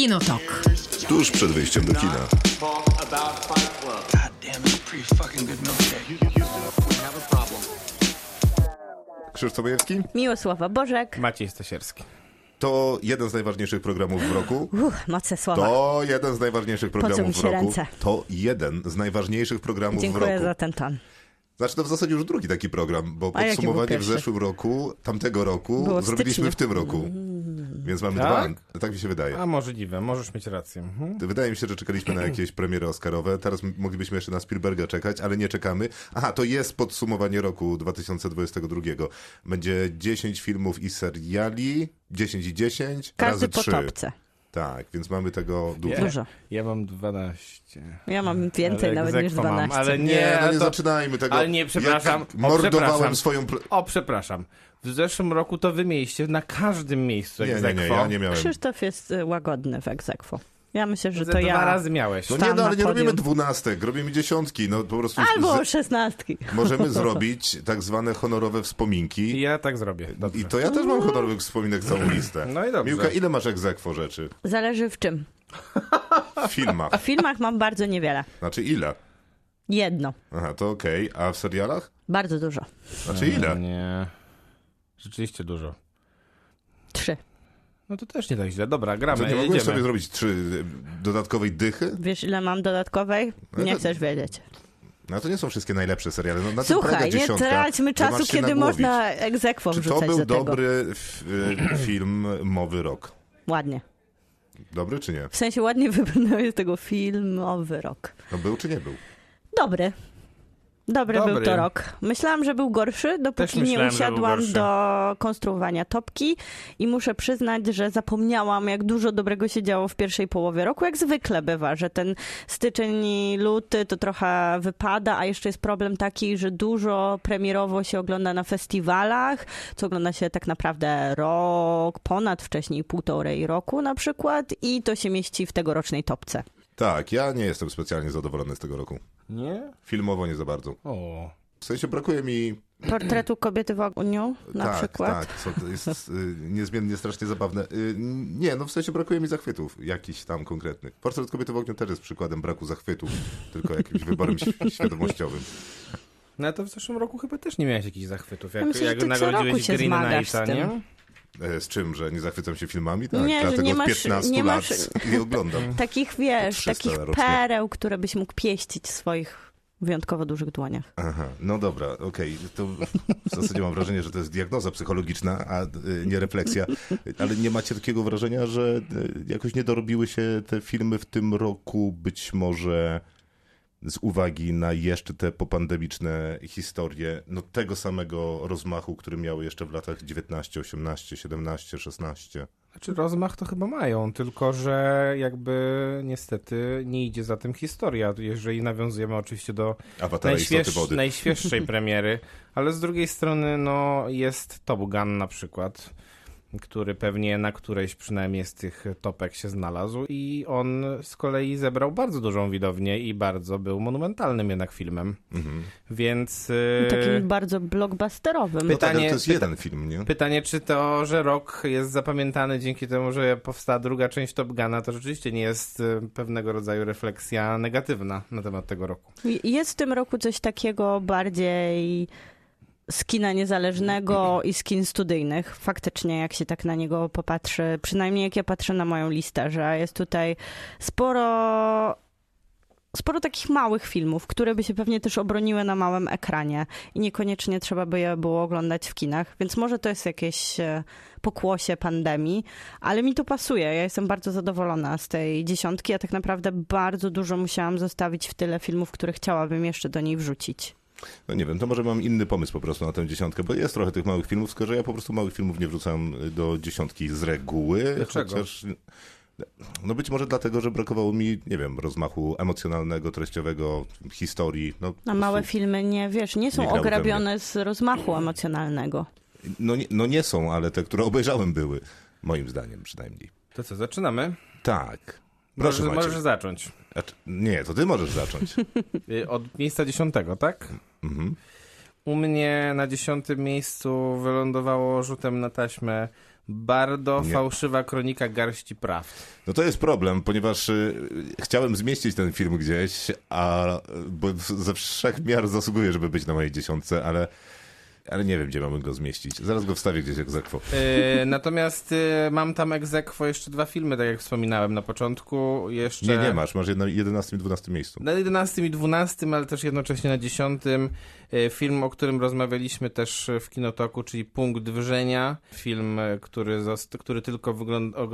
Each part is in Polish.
Kinotok. Tuż przed wyjściem do kina. Krzysztof Majewski? Miłosława Bożek. Maciej Stasierski. To jeden z najważniejszych programów w roku. Uff, moce słowa. To jeden z najważniejszych programów w roku. ręce. To jeden z najważniejszych programów w Dziękuję roku. za ten ton. Znaczy to w zasadzie już drugi taki program, bo A podsumowanie w zeszłym roku, tamtego roku, Było w zrobiliśmy styczniu. w tym roku. Więc mamy Tak? dwa. Tak mi się wydaje. A możliwe, możesz mieć rację. Mhm. Wydaje mi się, że czekaliśmy na jakieś premiery Oscarowe. Teraz moglibyśmy jeszcze na Spielberga czekać, ale nie czekamy. Aha, to jest podsumowanie roku 2022. Będzie 10 filmów i seriali, 10 i 10, Każdy razy po 3. topce. Tak, więc mamy tego dużo. Nie. Dużo. Ja mam 12. Ja mam więcej Ale nawet niż egzekwo mam, 12. ale Nie, Nie, no nie to- zaczynajmy tego. ale nie, przepraszam. Jak O, mordowałem przepraszam. swoją... Pl- O, przepraszam. W zeszłym roku to wy mieliście na każdym miejscu nie, nie, egzekwo. nie, ja nie miałem. Krzysztof jest y, łagodny w egzekwo. Ja myślę, że Ze to dwa ja. razy miałeś. No nie, no ale nie robimy dwunastek, robimy dziesiątki. No po prostu Albo z, szesnastki. możemy zrobić tak zwane honorowe wspominki. Ja tak zrobię. Dobrze. I to ja też mam honorowych wspominek całą listę. No i dobrze. Miłka, ile masz egzekwo rzeczy? Zależy w czym. W filmach. W filmach mam bardzo niewiele. Znaczy ile? Jedno. Aha, to okej. A w serialach? Bardzo dużo. Znaczy ile? Nie. Rzeczywiście dużo. Trzy. No to też nie tak źle. Dobra, gramy, To nie mogłeś sobie zrobić trzy y, dodatkowej dychy? Wiesz, ile mam dodatkowej? No Nie chcesz wiedzieć. No to nie są wszystkie najlepsze seriale. No, na Słuchaj, nie dziesiątka. traćmy czasu, kiedy nagłowić. można egzekwo Czy to wrzucać był do tego. dobry y, film Mowy Rok? Ładnie. Dobry czy nie? W sensie ładnie wybrnąłeś z tego filmowy rok. No był czy nie był? Dobry. Dobry, Dobry. był to rok. Myślałam, że był gorszy, dopóki nie myślałem, był usiadłam do konstruowania topki i muszę przyznać, że zapomniałam, jak dużo dobrego się działo w pierwszej połowie roku, jak zwykle bywa, że ten styczeń i luty to trochę wypada, a jeszcze jest problem taki, że dużo premierowo się ogląda na festiwalach, co ogląda się tak naprawdę rok, ponad wcześniej półtorej roku na przykład i to się mieści w tegorocznej topce. Tak, ja nie jestem specjalnie zadowolony z tego roku. Nie? Filmowo nie za bardzo. O. W sensie brakuje mi... Portretu kobiety w ogniu na tak, przykład. tak, co to jest y, niezmiennie strasznie zabawne. Y, nie, no w sensie brakuje mi zachwytów jakichś tam konkretnych. Portret kobiety w ogniu też jest przykładem braku zachwytów, tylko jakimś wyborem ś- świadomościowym. No to w zeszłym roku chyba też nie miałeś jakichś zachwytów. Jak, Ja myślę, jak nagrodziłeś roku się Green Knighta, tym. nie? E, Z czym, że nie zachwycam się filmami? Tak, Nie, dlatego nie od masz- 15 nie lat masz- je oglądam. Takich, wiesz, 300 takich rocznie. pereł, które byś mógł pieścić w swoich wyjątkowo dużych dłoniach. Aha, no dobra, okej. To w zasadzie mam wrażenie, że to jest diagnoza psychologiczna, a y, nie refleksja. Ale nie macie takiego wrażenia, że y, jakoś nie dorobiły się te filmy w tym roku, być może z uwagi na jeszcze te popandemiczne historie, no tego samego rozmachu, który miały jeszcze w latach 19, 18, 17, 16. Znaczy rozmach to chyba mają, tylko że jakby niestety nie idzie za tym historia, jeżeli nawiązujemy oczywiście do Awatara najśwież, najświeższej premiery, ale z drugiej strony no jest Top Gun na przykład, który pewnie na którejś przynajmniej z tych topek się znalazł i on z kolei zebrał bardzo dużą widownię i bardzo był monumentalnym jednak filmem, Mhm. więc... y, Takim bardzo blockbusterowym. No tak, pytanie- to jest jeden film, nie? Pytanie, czy to, że rok jest zapamiętany dzięki temu, że powstała druga część Top Guna, to rzeczywiście nie jest y, pewnego rodzaju refleksja negatywna na temat tego roku. Jest w tym roku coś takiego bardziej z kina niezależnego i z kin studyjnych. Faktycznie, jak się tak na niego popatrzy, przynajmniej jak ja patrzę na moją listę, że jest tutaj sporo sporo takich małych filmów, które by się pewnie też obroniły na małym ekranie i niekoniecznie trzeba by je było oglądać w kinach, więc może to jest jakieś e, pokłosie pandemii, ale mi to pasuje. Ja jestem bardzo zadowolona z tej dziesiątki, a tak naprawdę bardzo dużo musiałam zostawić w tyle filmów, które chciałabym jeszcze do niej wrzucić. No nie wiem, to może mam inny pomysł po prostu na tę dziesiątkę, bo jest trochę tych małych filmów, tylko że ja po prostu małych filmów nie wrzucam do dziesiątki z reguły. Dlaczego? Chociaż, no być może dlatego, że brakowało mi, nie wiem, rozmachu emocjonalnego, treściowego, historii. No, A małe filmy nie, wiesz, nie są Nie ograbione z rozmachu emocjonalnego. No, nie, no nie są, ale te, które obejrzałem były. Moim zdaniem przynajmniej. To co, zaczynamy? Tak. Proszę możesz, możesz zacząć. Nie, to ty możesz zacząć. Y, Od miejsca dziesiątego, tak? Mhm. U mnie na dziesiątym miejscu wylądowało rzutem na taśmę bardzo Nie. fałszywa kronika garści prawd. No to jest problem, ponieważ y, chciałem zmieścić ten film gdzieś, a bo ze wszech miar zasługuje, żeby być na mojej dziesiątce, ale, ale nie wiem, gdzie mamy go zmieścić. Zaraz go wstawię gdzieś jak zakwo. Yy, natomiast yy, mam tam egz aequo jeszcze dwa filmy, tak jak wspominałem na początku. Jeszcze... Nie, nie masz, masz na 11 i 12 miejscu. Na 11 i 12, ale też jednocześnie na 10. y, Film, o którym rozmawialiśmy też w Kinotoku, czyli Punkt Wrzenia. Film, który, który tylko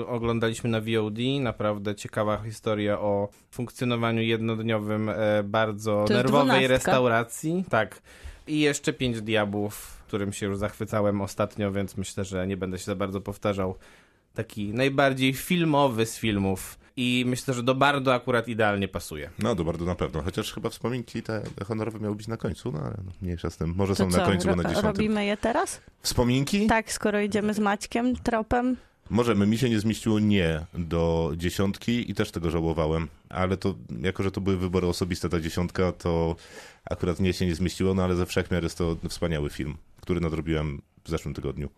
oglądaliśmy na VOD. Naprawdę ciekawa historia o funkcjonowaniu jednodniowym e, bardzo nerwowej dwunastka. restauracji. Tak. I jeszcze Pięć Diabłów, którym się już zachwycałem ostatnio, więc myślę, że nie będę się za bardzo powtarzał. Taki najbardziej filmowy z filmów. I myślę, że do bardzo akurat idealnie pasuje. No, to bardzo na pewno, chociaż chyba wspominki te honorowe miały być na końcu, no ale no, mniejsza z tym. Może To są co, na końcu, bo na dziesiątym. robimy je teraz? Wspominki? Tak, skoro idziemy z Maćkiem, tropem. Możemy. Mi się nie zmieściło nie do dziesiątki i też tego żałowałem. Ale to, jako że to były wybory osobiste, ta dziesiątka, to akurat mnie się nie zmieściło, no ale ze wszechmiar jest to wspaniały film, który nadrobiłem w zeszłym tygodniu.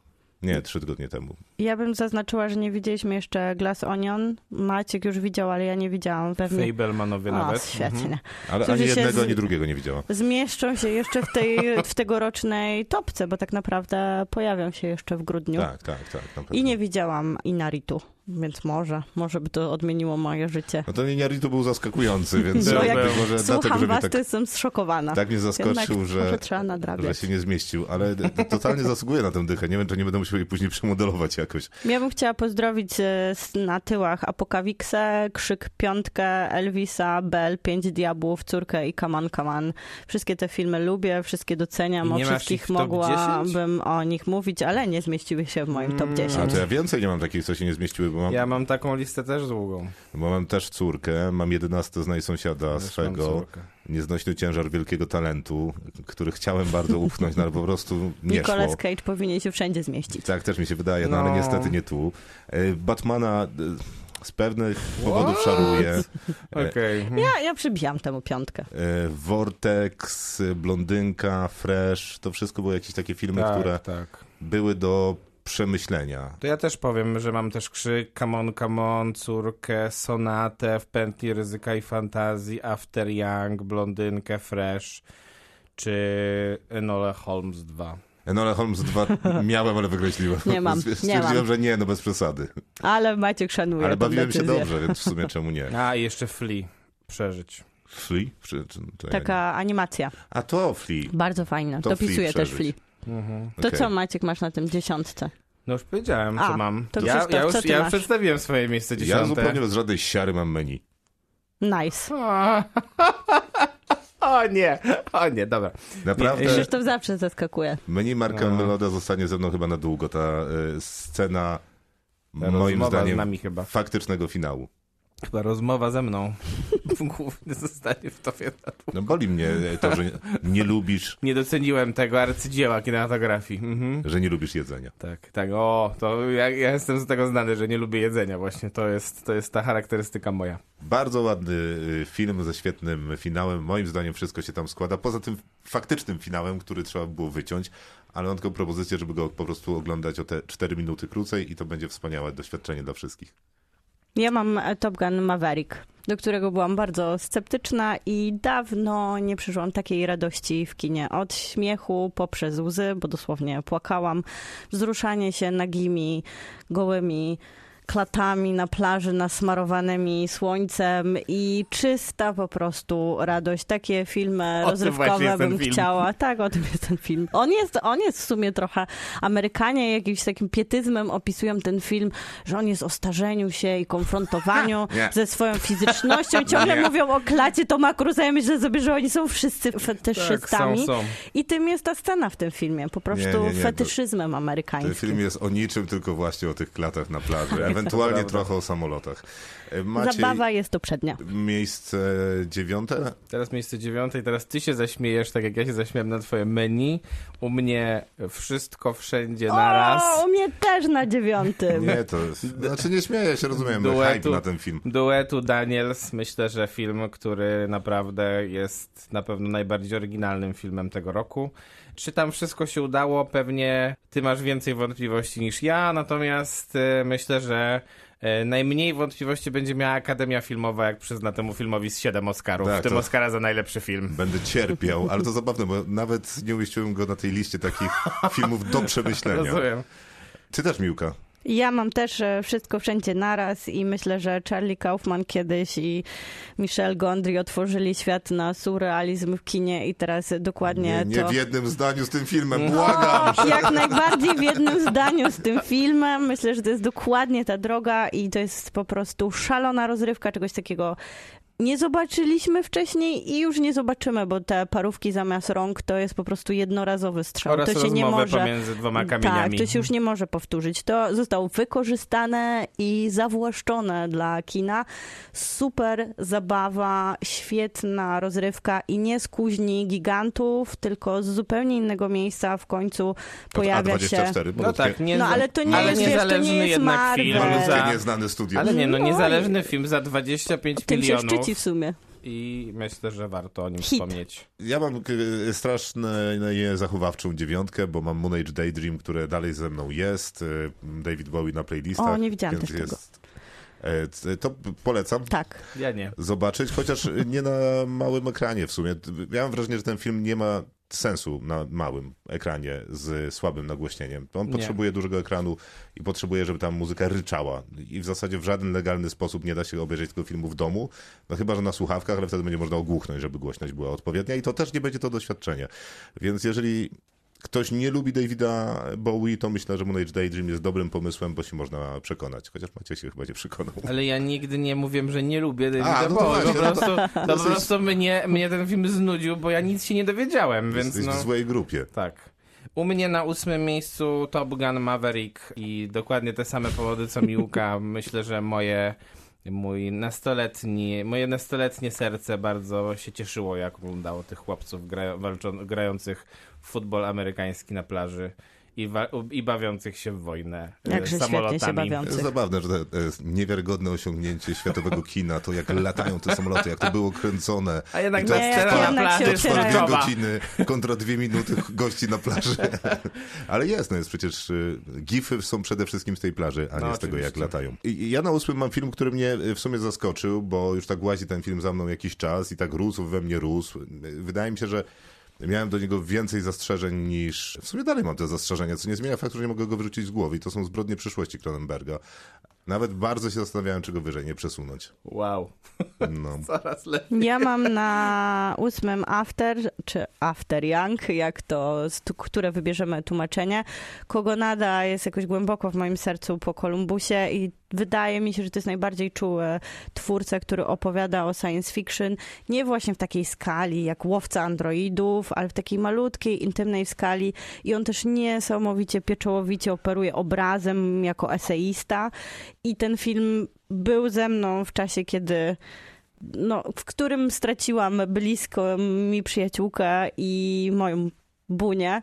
Nie, trzy tygodnie temu. Ja bym zaznaczyła, że nie widzieliśmy jeszcze Glass Onion. Maciek już widział, ale ja nie widziałam pewnie. Fablemanowie nawet. świetnie. Mhm. Ale Którzy ani jednego, z- ani drugiego nie widziałam. Zmieszczą się jeszcze w tej w tegorocznej topce, bo tak naprawdę pojawią się jeszcze w grudniu. Tak, tak, tak. I nie widziałam Inaritu, więc może, może by to odmieniło moje życie. No ten Inaritu był zaskakujący, więc No, jak może dlatego, Słucham że was, tak, to jestem zszokowana. tak mnie zaskoczył, że, że się nie zmieścił, ale totalnie zasługuje na tę dychę. Nie wiem, czy nie będę musiał jej później przemodelować jakoś. Ja bym chciała pozdrowić e, na tyłach Apokawiksę, Krzyk Piątkę, Elvisa, Bell, Pięć Diabłów, Córkę i Kaman Kaman. Wszystkie te filmy lubię, wszystkie doceniam, I o wszystkich mogłabym o nich mówić, ale nie zmieściły się w moim top Mm. 10. A to ja więcej nie mam takich, co się nie zmieściły, bo mam, Ja mam taką listę też długą. bo mam też córkę, mam 11 znaj sąsiada Też swego, nieznośny ciężar wielkiego talentu, który chciałem bardzo upchnąć, no ale po prostu nie Nicolas szło. Cage powinien się wszędzie zmieścić. Tak też mi się wydaje, no, ale No. niestety nie tu. E, Batmana e, z pewnych powodów szaruje. E, Okej. Ja, ja przybijam temu piątkę. e, Vortex, Blondynka, Fresh, to wszystko były jakieś takie filmy, Tak, które tak. były do przemyślenia. To ja też powiem, że mam też krzyk, come on, come on, córkę, sonatę w pętli ryzyka i fantazji, After Young, blondynkę, fresh, czy Enola Holmes 2. Enola Holmes 2 miałem, ale wykreśliłem. Nie mam, nie Stwierdziłem, mam. że nie, no bez przesady. Ale Maciek szanuje Ale bawiłem się dobrze, więc w sumie czemu nie? A, i jeszcze Flea. Przeżyć. Flea? Nie- Taka animacja. A to Flea. Bardzo fajna. To Dopisuję też. Flea. Mhm. To Okej. co Maciek masz na tym dziesiątce? No już powiedziałem, A, co mam. to ja, Krzysztof, ja już, co ty ja masz? przedstawiłem swoje miejsce Ja dziesiąte. zupełnie bez żadnej siary mam menu. Nice. O nie, o nie, dobra. Naprawdę, Krzysztof zawsze zaskakuje. menu Marka A. Meloda zostanie ze mną chyba na długo. Ta y, scena, moim zdaniem, faktycznego finału. Chyba rozmowa ze mną. Głównie zostanie w tobie. No boli mnie to, że nie lubisz, Nie doceniłem tego arcydzieła kinematografii. Mhm. że nie lubisz jedzenia. Tak, tak, o, to ja, ja jestem z tego znany, że nie lubię jedzenia właśnie, to jest, to jest ta charakterystyka moja. Bardzo ładny y, film ze świetnym finałem. Moim zdaniem wszystko się tam składa. Poza tym faktycznym finałem, który trzeba było wyciąć, ale mam tylko propozycję, żeby go po prostu oglądać o te 4 minuty krócej i to będzie wspaniałe doświadczenie dla wszystkich. Ja mam e, Top Gun Maverick, do którego byłam bardzo sceptyczna i dawno nie przeżyłam takiej radości w kinie. Od śmiechu poprzez łzy, bo dosłownie płakałam, wzruszanie się nagimi, gołymi klatami na plaży nasmarowanymi słońcem i czysta po prostu radość. Takie filmy O rozrywkowe ten bym film. chciała. Tak, o tym jest ten film. On jest, on jest w sumie trochę... Amerykanie jakimś takim pietyzmem opisują ten film, że on jest o starzeniu się i konfrontowaniu ze swoją fizycznością. Ciągle mówią o klacie Toma Cruza. Ja myślę sobie, że oni są wszyscy fetyszystami. Tak, są, są. I tym jest ta scena w tym filmie. Po prostu Nie, nie, nie, fetyszyzmem Ten amerykańskim. film jest o niczym, tylko właśnie o tych klatach na plaży. Ewentualnie trochę o samolotach. E, Maciej, Zabawa jest to przednia. miejsce dziewiąte? Teraz miejsce dziewiąte i teraz ty się zaśmiejesz, tak jak ja się zaśmiałem na twoje menu. U mnie wszystko wszędzie na raz. O, u mnie też na dziewiątym. Nie, to jest... Znaczy nie śmieję się, rozumiem, Duetu. hype na ten film. Duetu Daniels, myślę, że film, który naprawdę jest na pewno najbardziej oryginalnym filmem tego roku. Czy tam wszystko się udało? Pewnie ty masz więcej wątpliwości niż ja, natomiast e, myślę, że e, najmniej wątpliwości będzie miała Akademia Filmowa, jak przyzna temu filmowi z 7 Oscarów, Tak, w tym Oscara za najlepszy film. Będę cierpiał, ale to zabawne, bo nawet nie umieściłem go na tej liście takich filmów do przemyślenia. Rozumiem. Ty też, Miłka. Ja mam też e, wszystko wszędzie naraz i myślę, że Charlie Kaufman kiedyś i Michel Gondry otworzyli świat na surrealizm w kinie i teraz dokładnie Nie, nie to... w jednym zdaniu z tym filmem, błagam! Jak najbardziej w jednym zdaniu z tym filmem. Myślę, że to jest dokładnie ta droga i to jest po prostu szalona rozrywka, czegoś takiego nie zobaczyliśmy wcześniej i już nie zobaczymy, bo te parówki zamiast rąk to jest po prostu jednorazowy strzał. Oraz to się nie może. pomiędzy dwoma Tak, kamieniami. to się już nie może powtórzyć. To zostało wykorzystane i zawłaszczone dla kina. Super zabawa, świetna rozrywka i nie z kuźni gigantów, tylko z zupełnie innego miejsca w końcu pojawia się. A24, No tak, nie, No ale to nie ale jest, wiesz, to niezależny nie jest jednak Marvel. film za... nieznane studio. Ale nie, no No niezależny film za 25 Tym się milionów w sumie. i myślę, że warto o nim Hit. wspomnieć. Ja mam e, strasznie zachowawczą dziewiątkę, bo mam Moon Age Daydream, które dalej ze mną jest. e, David Bowie na playlistach. O, nie widziałam więc też tego. e, To polecam. Tak. Ja nie. zobaczyć, chociaż nie na małym ekranie w sumie. Ja mam wrażenie, że ten film nie ma sensu na małym ekranie z słabym nagłośnieniem. On Nie. potrzebuje dużego ekranu i potrzebuje, żeby tam muzyka ryczała. I w zasadzie w żaden legalny sposób nie da się obejrzeć tego filmu w domu, no chyba, że na słuchawkach, ale wtedy będzie można ogłuchnąć, żeby głośność była odpowiednia i to też nie będzie to doświadczenie. Więc jeżeli ktoś nie lubi Davida Bowie, to myślę, że Moon Age Daydream jest dobrym pomysłem, bo się można przekonać. Chociaż Maciek się chyba nie przekonał. Ale ja nigdy nie mówiłem, że nie lubię Davida A, no to Bowie. właśnie, po no to- prostu, to po jesteś- prostu mnie, mnie ten film znudził, bo ja nic się nie dowiedziałem, więc Jesteś no... w złej grupie. Tak. U mnie na ósmym miejscu Top Gun Maverick i dokładnie te same powody co Miłka. Myślę, że moje mój nastoletni, moje nastoletnie serce bardzo się cieszyło, jak oglądało tych chłopców gra, walczą, grających futbol amerykański na plaży i, wa, i bawiących się w wojnę e, Jakże się samolotami. To jest bawiących. zabawne, że to jest niewiarygodne osiągnięcie światowego kina, to jak latają te samoloty, jak to było kręcone. A jednak I to scena trwa- na się To trwa dwie godziny kontra dwie minuty gości na plaży. Ale jest, no jest przecież y, gify są przede wszystkim z tej plaży, a No, nie z tego jak latają. I i ja na ósmym mam film, który mnie y, w sumie zaskoczył, bo już tak łazi ten film za mną jakiś czas i tak rósł we mnie rósł. Wydaje mi się, że Miałem do niego więcej zastrzeżeń niż. W sumie dalej mam te zastrzeżenia, co nie zmienia faktu, że nie mogę go wyrzucić z głowy. I to są zbrodnie przyszłości Cronenberga. Nawet bardzo się zastanawiałem, czy go wyżej nie przesunąć. Wow, No. coraz lepiej. Ja mam na ósmym After, czy After Young, jak to, które wybierzemy tłumaczenie. Kogonada jest jakoś głęboko w moim sercu po Kolumbusie i wydaje mi się, że to jest najbardziej czuły twórca, który opowiada o science fiction, nie właśnie w takiej skali jak Łowca Androidów, ale w takiej malutkiej, intymnej skali. I on też niesamowicie pieczołowicie operuje obrazem jako eseista. I ten film był ze mną w czasie, kiedy no, w którym straciłam blisko mi przyjaciółkę i moją bunię.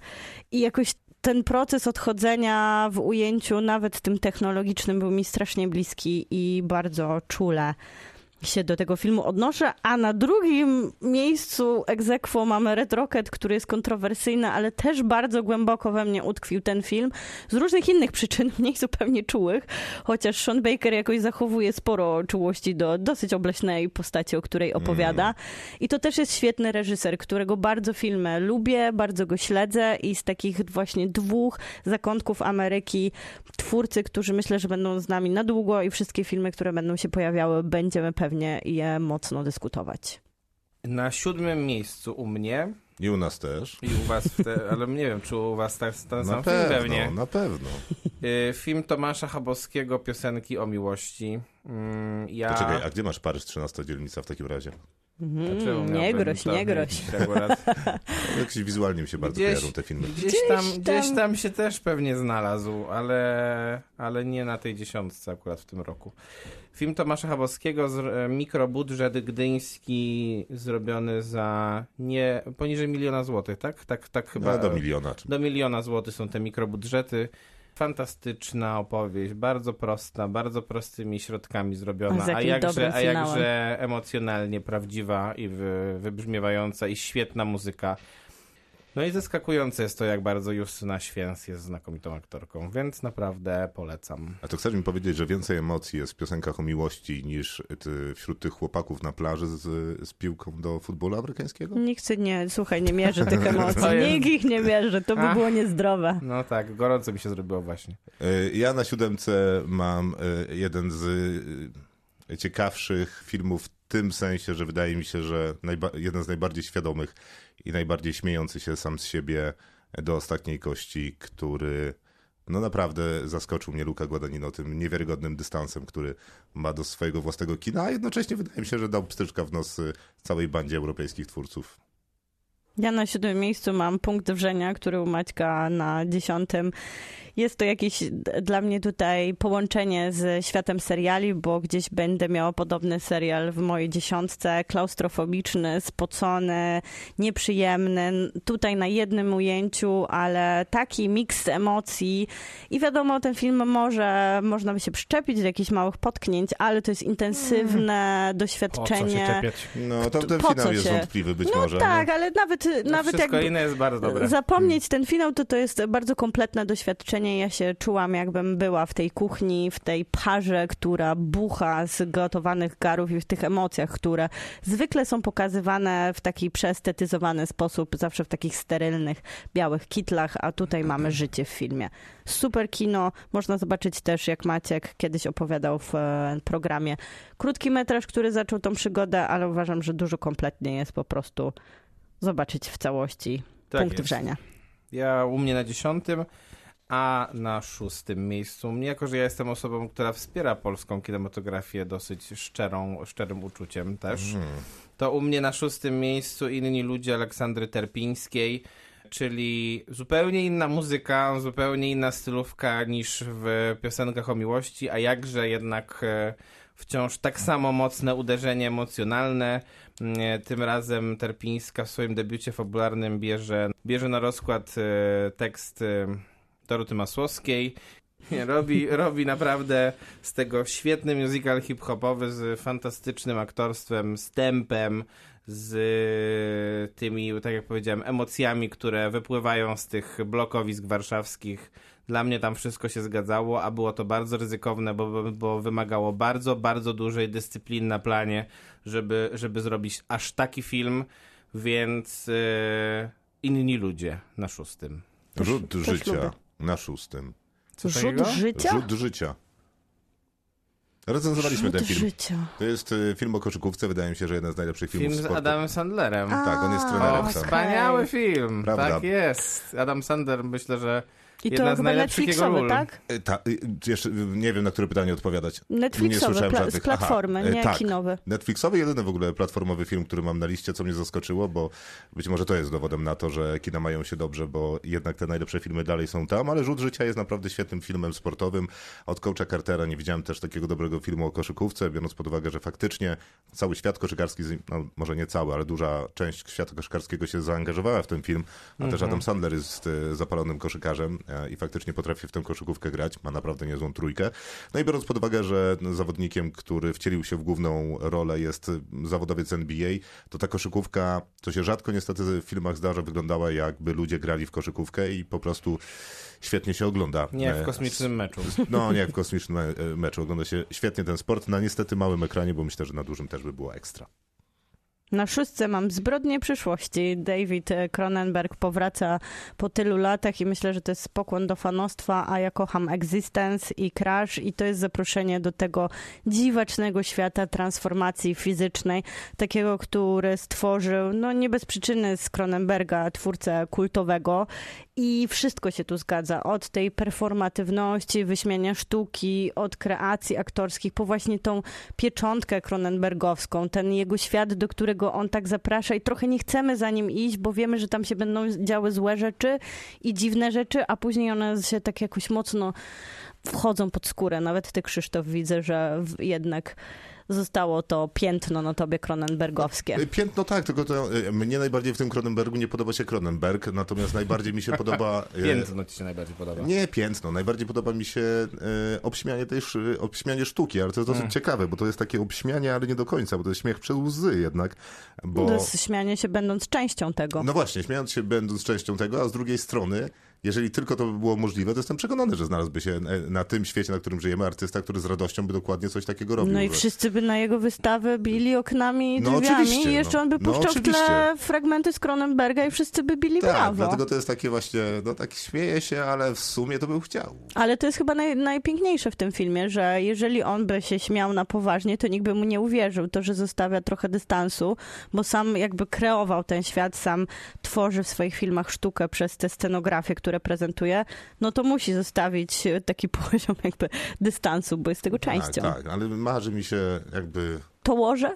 I jakoś ten proces odchodzenia w ujęciu, nawet tym technologicznym, był mi strasznie bliski i bardzo czule się do tego filmu odnoszę, a na drugim miejscu egzekwo mamy Red Rocket, który jest kontrowersyjny, ale też bardzo głęboko we mnie utkwił ten film. Z różnych innych przyczyn, mniej zupełnie czułych, chociaż Sean Baker jakoś zachowuje sporo czułości do dosyć obleśnej postaci, o której opowiada. I to też jest świetny reżyser, którego bardzo filmy lubię, bardzo go śledzę i z takich właśnie dwóch zakątków Ameryki twórcy, którzy myślę, że będą z nami na długo i wszystkie filmy, które będą się pojawiały, będziemy pewnie je mocno dyskutować. Na siódmym miejscu u mnie I u nas też. i u was, te, ale nie wiem, czy u was tak, ten Na sam film pewno, pewnie. na pewno. Y, Film Tomasza Chabowskiego, Piosenki o miłości. Mm, Ja... Poczekaj, a gdzie masz Paryż 13 dzielnica w takim razie? Dlaczego nie groź, nie groź. Akurat. Jakoś wizualnie mi się bardzo Gdzieś- kojarzą te filmy. Gdzieś tam, Gdzieś gdzieś tam. się też pewnie znalazł, ale, ale nie na tej dziesiątce akurat w tym roku. Film Tomasza Chabowskiego, z- e, mikrobudżet gdyński zrobiony za nie poniżej miliona złotych, tak? Tak, tak chyba. No, do miliona. Do miliona złotych są te mikrobudżety. Fantastyczna opowieść, bardzo prosta, bardzo prostymi środkami A zrobiona, a jakim jakże, a jakże emocjonalnie prawdziwa i wy, wybrzmiewająca i świetna muzyka. No i zaskakujące jest to, jak bardzo Justyna Święc jest znakomitą aktorką, więc naprawdę polecam. A to chcesz mi powiedzieć, że więcej emocji jest w piosenkach o miłości niż ty, wśród tych chłopaków na plaży z, z piłką do futbolu amerykańskiego? Nikt nie, słuchaj, nie mierzy tych emocji. Nikt ich nie mierzy, to by Ach. było niezdrowe. No tak, gorąco mi się zrobiło właśnie. E, Ja na siódemce mam e, jeden z e, ciekawszych filmów tym sensie, że wydaje mi się, że jeden z najbardziej świadomych i najbardziej śmiejący się sam z siebie do ostatniej kości, który no naprawdę zaskoczył mnie Luca Guadagnino tym niewiarygodnym dystansem, który ma do swojego własnego kina, a jednocześnie wydaje mi się, że dał pstryczka w nos całej bandzie europejskich twórców. Ja na siódmym miejscu mam punkt wrzenia, który u Maćka na dziesiątym. Jest to jakieś dla mnie tutaj połączenie z światem seriali, bo gdzieś będę miała podobny serial w mojej dziesiątce. Klaustrofobiczny, spocony, nieprzyjemny. Tutaj na jednym ujęciu, ale taki miks emocji. I wiadomo, ten film może, można by się przyczepić do jakichś małych potknięć, ale to jest intensywne Po co się doświadczenie. czepiać? No to ten Po finał jest się? wątpliwy być no może. tak, ale nawet, No, nawet wszystko jak inne jest bardzo dobre. zapomnieć ten finał, to to jest bardzo kompletne doświadczenie. Ja się czułam, jakbym była w tej kuchni, w tej parze, która bucha z gotowanych garów i w tych emocjach, które zwykle są pokazywane w taki przestetyzowany sposób, zawsze w takich sterylnych, białych kitlach, a tutaj mamy życie w filmie. Super kino. Można zobaczyć też, jak Maciek kiedyś opowiadał w e, programie, krótki metraż, który zaczął tą przygodę, ale uważam, że dużo kompletnie jest po prostu zobaczyć w całości Tak punkt jest. wrzenia. Ja u mnie na dziesiątym, a na szóstym miejscu. Mnie, jako że ja jestem osobą, która wspiera polską kinematografię dosyć szczerą, szczerym uczuciem też, to u mnie na szóstym miejscu inni ludzie Aleksandry Terpińskiej, czyli zupełnie inna muzyka, zupełnie inna stylówka niż w piosenkach o miłości, a jakże jednak e, wciąż tak samo mocne uderzenie emocjonalne. Mm, Tym razem Terpińska w swoim debiucie fabularnym bierze, bierze na rozkład e, tekst e, Doroty Masłowskiej. Robi, robi naprawdę z tego świetny musical hip-hopowy z fantastycznym aktorstwem, z tempem, z tymi, tak jak powiedziałem, emocjami, które wypływają z tych blokowisk warszawskich. Dla mnie tam wszystko się zgadzało, a było to bardzo ryzykowne, bo, bo wymagało bardzo, bardzo dużej dyscypliny na planie, żeby, żeby zrobić aż taki film, więc e, inni ludzie na szóstym. Rzut też życia lubię. na szóstym. Co Rzut takiego? życia? Rzut życia. Recenzowaliśmy Rzut ten film. życia. To jest y, film o koszykówce, wydaje mi się, że jeden z najlepszych filmów Film z sportu. Adamem Sandlerem. Tak, on jest A, trenerem O, sam. wspaniały film. Prawda. Tak jest. Adam Sandler myślę, że I Jedna to z chyba najlepszych jego Netflixowy, ról. tak? Y, Ta, y, jeszcze nie wiem, na które pytanie odpowiadać. Nie Netflixowy, słyszałem pla- z platformy, Aha, y, nie tak. kinowy. Netflixowy, jedyny w ogóle platformowy film, który mam na liście, co mnie zaskoczyło, bo być może to jest dowodem na to, że kina mają się dobrze, bo jednak te najlepsze filmy dalej są tam, ale Rzut Życia jest naprawdę świetnym filmem sportowym. Od coacha Cartera nie widziałem też takiego dobrego filmu o koszykówce, biorąc pod uwagę, że faktycznie cały świat koszykarski, no może nie cały, ale duża część świata koszykarskiego się zaangażowała w ten film, a też Adam Sandler jest zapalonym koszykarzem i faktycznie potrafi w tę koszykówkę grać, ma naprawdę niezłą trójkę. No i biorąc pod uwagę, że zawodnikiem, który wcielił się w główną rolę jest zawodowiec NBA, to ta koszykówka, co się rzadko niestety w filmach zdarza, wyglądała jakby ludzie grali w koszykówkę i po prostu świetnie się ogląda. nie E, w kosmicznym meczu. No, nie w kosmicznym e, meczu. Ogląda się świetnie ten sport na niestety małym ekranie, bo myślę, że na dużym też by było ekstra. Na szóstce mam Zbrodnie przyszłości. David Cronenberg powraca po tylu latach i myślę, że to jest pokłon do fanostwa, a ja kocham Existence i Crash i to jest zaproszenie do tego dziwacznego świata transformacji fizycznej, takiego, który stworzył, no nie bez przyczyny z Cronenberga, twórcę kultowego i wszystko się tu zgadza. Od tej performatywności, wyśmiania sztuki, od kreacji aktorskich, po właśnie tą pieczątkę Cronenbergowską, ten jego świat, do którego on tak zaprasza i trochę nie chcemy za nim iść, bo wiemy, że tam się będą działy złe rzeczy i dziwne rzeczy, a później one się tak jakoś mocno wchodzą pod skórę. Nawet ty, Krzysztof, widzę, że jednak zostało to piętno na tobie Cronenbergowskie. Y, Piętno tak, tylko to y, mnie najbardziej w tym Cronenbergu nie podoba się Cronenberg, natomiast najbardziej mi się podoba... y, Piętno ci się najbardziej podoba. Nie piętno, najbardziej podoba mi się e, obśmianie tej obśmianie sztuki, ale to jest dosyć Mm. ciekawe, bo to jest takie obśmianie, ale nie do końca, bo to jest śmiech przez łzy jednak, bo... To jest śmianie się będąc częścią tego. No właśnie, śmiejąc się będąc częścią tego, a z drugiej strony, jeżeli tylko to by było możliwe, to jestem przekonany, że znalazłby się na tym świecie, na którym żyjemy, artysta, który z radością by dokładnie coś takiego robił. No i że- wszyscy by na jego wystawę bili oknami i No drzwiami i jeszcze no. on by No puszczał w tle fragmenty z Cronenberga i wszyscy by bili Tak, brawo. dlatego to jest takie właśnie, no tak śmieje się, ale w sumie to bym chciał. Ale to jest chyba naj, najpiękniejsze w tym filmie, że jeżeli on by się śmiał na poważnie, to nikt by mu nie uwierzył. To, że zostawia trochę dystansu, bo sam jakby kreował ten świat, sam tworzy w swoich filmach sztukę przez te scenografie, które prezentuje, no to musi zostawić taki poziom jakby dystansu, bo jest tego częścią. Tak, tak, ale marzy mi się jakby To łoże?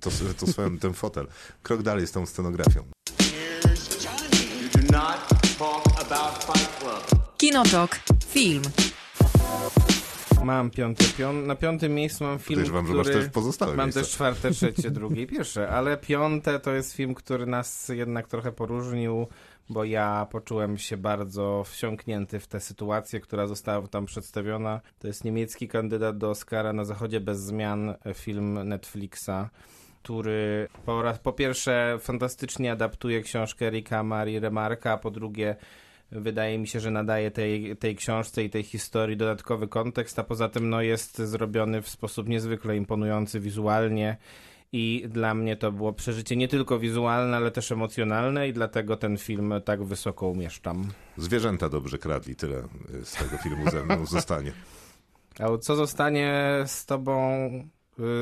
to, to swoją, ten fotel. Krok dalej z tą scenografią. Kinotok. Film. Mam piąty, pią... na piątym miejscu mam film, Podejrzewam, że który... masz też pozostałe Mam miejsca. też czwarte, trzecie, drugie i pierwsze, ale piąte to jest film, który nas jednak trochę poróżnił, bo ja poczułem się bardzo wsiąknięty w tę sytuację, która została tam przedstawiona. To jest niemiecki kandydat do Oscara na zachodzie bez zmian, e, film Netflixa który po, raz, po pierwsze fantastycznie adaptuje książkę Ricka Marii Remarka, a po drugie wydaje mi się, że nadaje tej, tej książce i tej historii dodatkowy kontekst, a poza tym no, jest zrobiony w sposób niezwykle imponujący wizualnie i dla mnie to było przeżycie nie tylko wizualne, ale też emocjonalne i dlatego ten film tak wysoko umieszczam. Zwierzęta dobrze kradli, tyle y, z tego filmu ze mną zostanie. A co zostanie z tobą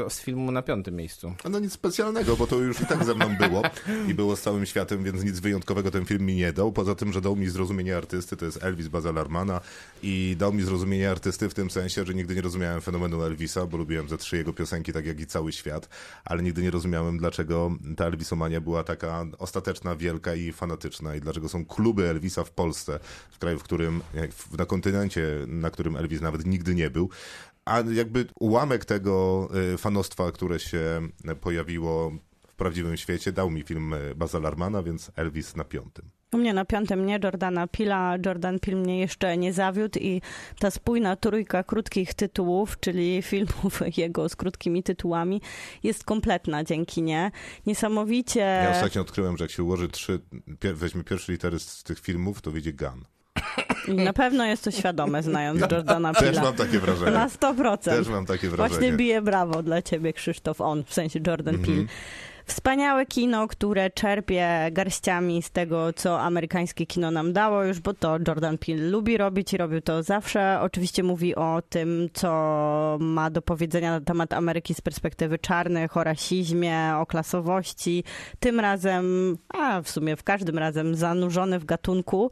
z filmu na piątym miejscu? No nic specjalnego, bo to już i tak ze mną było i było z całym światem, więc nic wyjątkowego ten film mi nie dał. Poza tym, że dał mi zrozumienie artysty, to jest Elvis Bazalarmana i dał mi zrozumienie artysty w tym sensie, że nigdy nie rozumiałem fenomenu Elvisa, bo lubiłem ze trzy jego piosenki, tak jak i cały świat, ale nigdy nie rozumiałem, dlaczego ta Elvisomania była taka ostateczna, wielka i fanatyczna i dlaczego są kluby Elvisa w Polsce, w kraju, w którym, na kontynencie, na którym Elvis nawet nigdy nie był. A jakby ułamek tego y, fanostwa, które się pojawiło w prawdziwym świecie, dał mi film y, Baza Larmana, więc Elvis na piątym. U mnie na piątym nie, Jordana Pila. Jordan Peele mnie jeszcze nie zawiódł i ta spójna trójka krótkich tytułów, czyli filmów jego z krótkimi tytułami, jest kompletna dzięki nie. Niesamowicie... Ja ostatnio odkryłem, że jak się ułoży trzy, pier, weźmie pierwsze litery z tych filmów, to wyjdzie Gun. Na pewno jest to świadome, znając Jordana Też Peela. mam takie wrażenie. Na 100%. Też mam takie Właśnie wrażenie. bije brawo dla ciebie, Krzysztof, on, w sensie Jordan Mhm. Peele. Wspaniałe kino, które czerpie garściami z tego, co amerykańskie kino nam dało już, bo to Jordan Peele lubi robić i robił to zawsze. Oczywiście mówi o tym, co ma do powiedzenia na temat Ameryki z perspektywy czarnych, o rasizmie, o klasowości. Tym razem, a w sumie w każdym razem zanurzony w gatunku.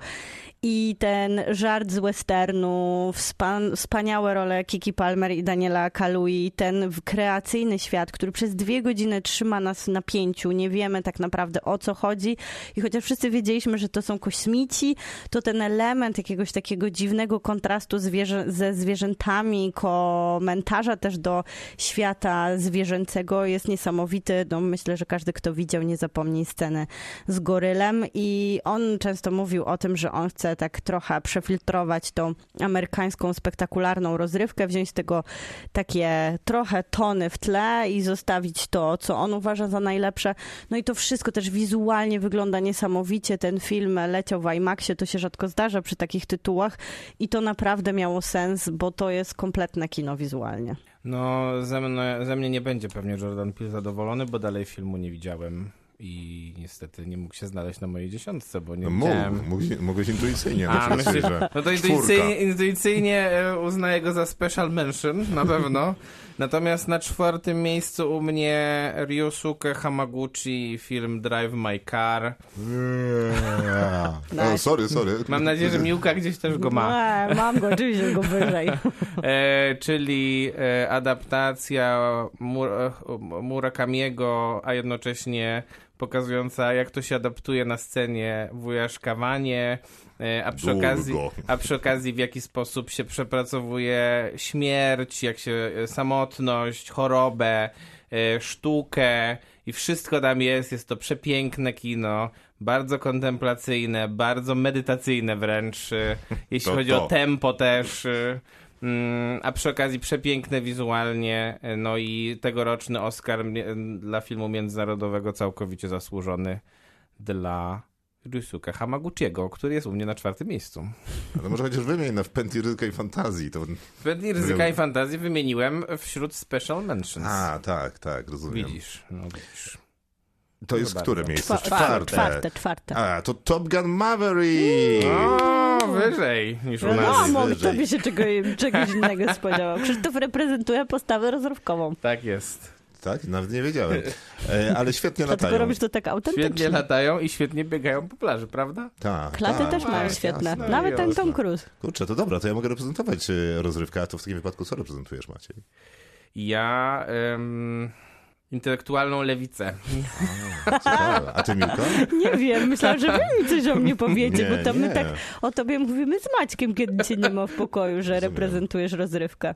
I ten żart z westernu, wspan- wspaniałe role Kiki Palmer i Daniela Kalui, ten kreacyjny świat, który przez dwie godziny trzyma nas w napięciu, nie wiemy tak naprawdę o co chodzi i chociaż wszyscy wiedzieliśmy, że to są kosmici, to ten element jakiegoś takiego dziwnego kontrastu zwierzę- ze zwierzętami, komentarza też do świata zwierzęcego jest niesamowity. No, myślę, że każdy, kto widział, nie zapomni sceny z gorylem i on często mówił o tym, że on chce tak trochę przefiltrować tą amerykańską spektakularną rozrywkę, wziąć z tego takie trochę tony w tle i zostawić to, co on uważa za najlepsze. No i to wszystko też wizualnie wygląda niesamowicie. Ten film leciał w IMAXie, to się rzadko zdarza przy takich tytułach i to naprawdę miało sens, bo to jest kompletne kino wizualnie. No, ze, mnie, ze mnie nie będzie pewnie Jordan Peele zadowolony, bo dalej filmu nie widziałem i niestety nie mógł się znaleźć na mojej dziesiątce, bo nie No, mógł, widziałem... mógł, mogłeś intuicyjnie. A, myślę, że no to intuicyjnie, intuicyjnie e, uznaję go za special mention, na pewno. Natomiast na czwartym miejscu u mnie Ryosuke Hamaguchi, film Drive My Car. O, sorry, sorry. Mam nadzieję, że Miłka gdzieś też go ma. Nie, mam go, oczywiście go wyżej. E, czyli e, adaptacja Mur e, Murakamiego, a jednocześnie pokazująca jak to się adaptuje na scenie wuja Szkawanie, e, a przy, Długo. okazji, a przy okazji w jaki sposób się przepracowuje śmierć, jak się e, samotność, chorobę, e, sztukę i wszystko tam jest. Jest to przepiękne kino, bardzo kontemplacyjne, bardzo medytacyjne wręcz, jeśli To chodzi to. o tempo też. Mm, A przy okazji przepiękne wizualnie, e, no i tegoroczny Oscar dla filmu międzynarodowego całkowicie zasłużony dla Ryusuke Hamaguchiego, który jest u mnie na czwartym miejscu. Ale może chociaż wymień na Wpędzi Ryzyka i Fantazji. To... Wedle ryzyka i fantazji wymieniłem wśród special mentions. A, tak, tak, rozumiem. Widzisz, no widzisz. To jest Bardzo. które miejsce? Czwa- Czwarte. czwarte, czwarte. A, to Top Gun Maverick! O, wyżej niż u No, nas. no mógł wyżej. tobie się czego, czegoś innego spodziewał. Krzysztof reprezentuje postawę rozrywkową. Tak jest. Tak, nawet nie wiedziałem. E, ale świetnie Dlatego latają. robisz to tak autentycznie. Świetnie latają i świetnie biegają po plaży, prawda? Tak, Klaty tak, też mają tak, świetne. jasne. Nawet ten. Tom Cruise. Kurczę, to dobra, to ja mogę reprezentować e, rozrywkę, a to w takim wypadku co reprezentujesz, Maciej? Ja... em, intelektualną lewicę. Ciekawe. A ty, Milko? Nie wiem, myślałam, że wy mi coś o mnie powiecie, Nie, bo to my nie. tak o tobie mówimy z Maćkiem, kiedy cię nie ma w pokoju, że Rozumiem. reprezentujesz rozrywkę.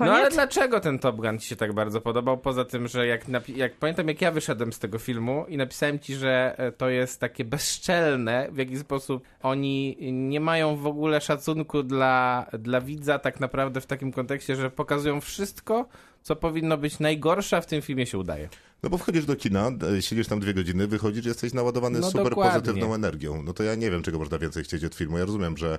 No ale Koniec? dlaczego ten Top Gun ci się tak bardzo podobał? Poza tym, że jak, jak pamiętam, jak ja wyszedłem z tego filmu i napisałem ci, że e, to jest takie bezczelne, w jaki sposób oni nie mają w ogóle szacunku dla, dla widza, tak naprawdę w takim kontekście, że pokazują wszystko, co powinno być najgorsze, a w tym filmie się udaje. No bo wchodzisz do kina, e, siedzisz tam dwie godziny, wychodzisz, jesteś naładowany No super dokładnie. pozytywną energią. No to ja nie wiem, czego można więcej chcieć od filmu. Ja rozumiem, że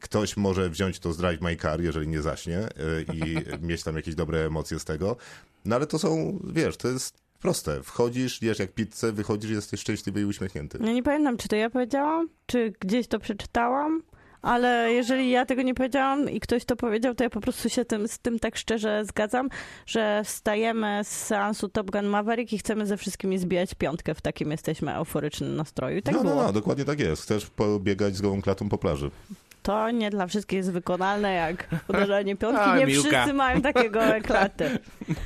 ktoś może wziąć to z Drive My Car, jeżeli nie zaśnie e, i mieć tam jakieś dobre emocje z tego. No ale to są, wiesz, to jest proste. Wchodzisz, jesz jak pizzę, wychodzisz, jesteś szczęśliwy i uśmiechnięty. Ja nie pamiętam, czy to ja powiedziałam, czy gdzieś to przeczytałam, ale jeżeli ja tego nie powiedziałam i ktoś to powiedział, to ja po prostu się tym, z tym tak szczerze zgadzam, że wstajemy z seansu Top Gun Maverick i chcemy ze wszystkimi zbijać piątkę, w takim jesteśmy euforycznym nastroju. I tak no, było. no, no, dokładnie tak jest. Chcesz pobiegać z gołą klatą po plaży. To nie dla wszystkich jest wykonalne jak uderzenie piątki. A, nie Miłka. wszyscy mają takiego klaty.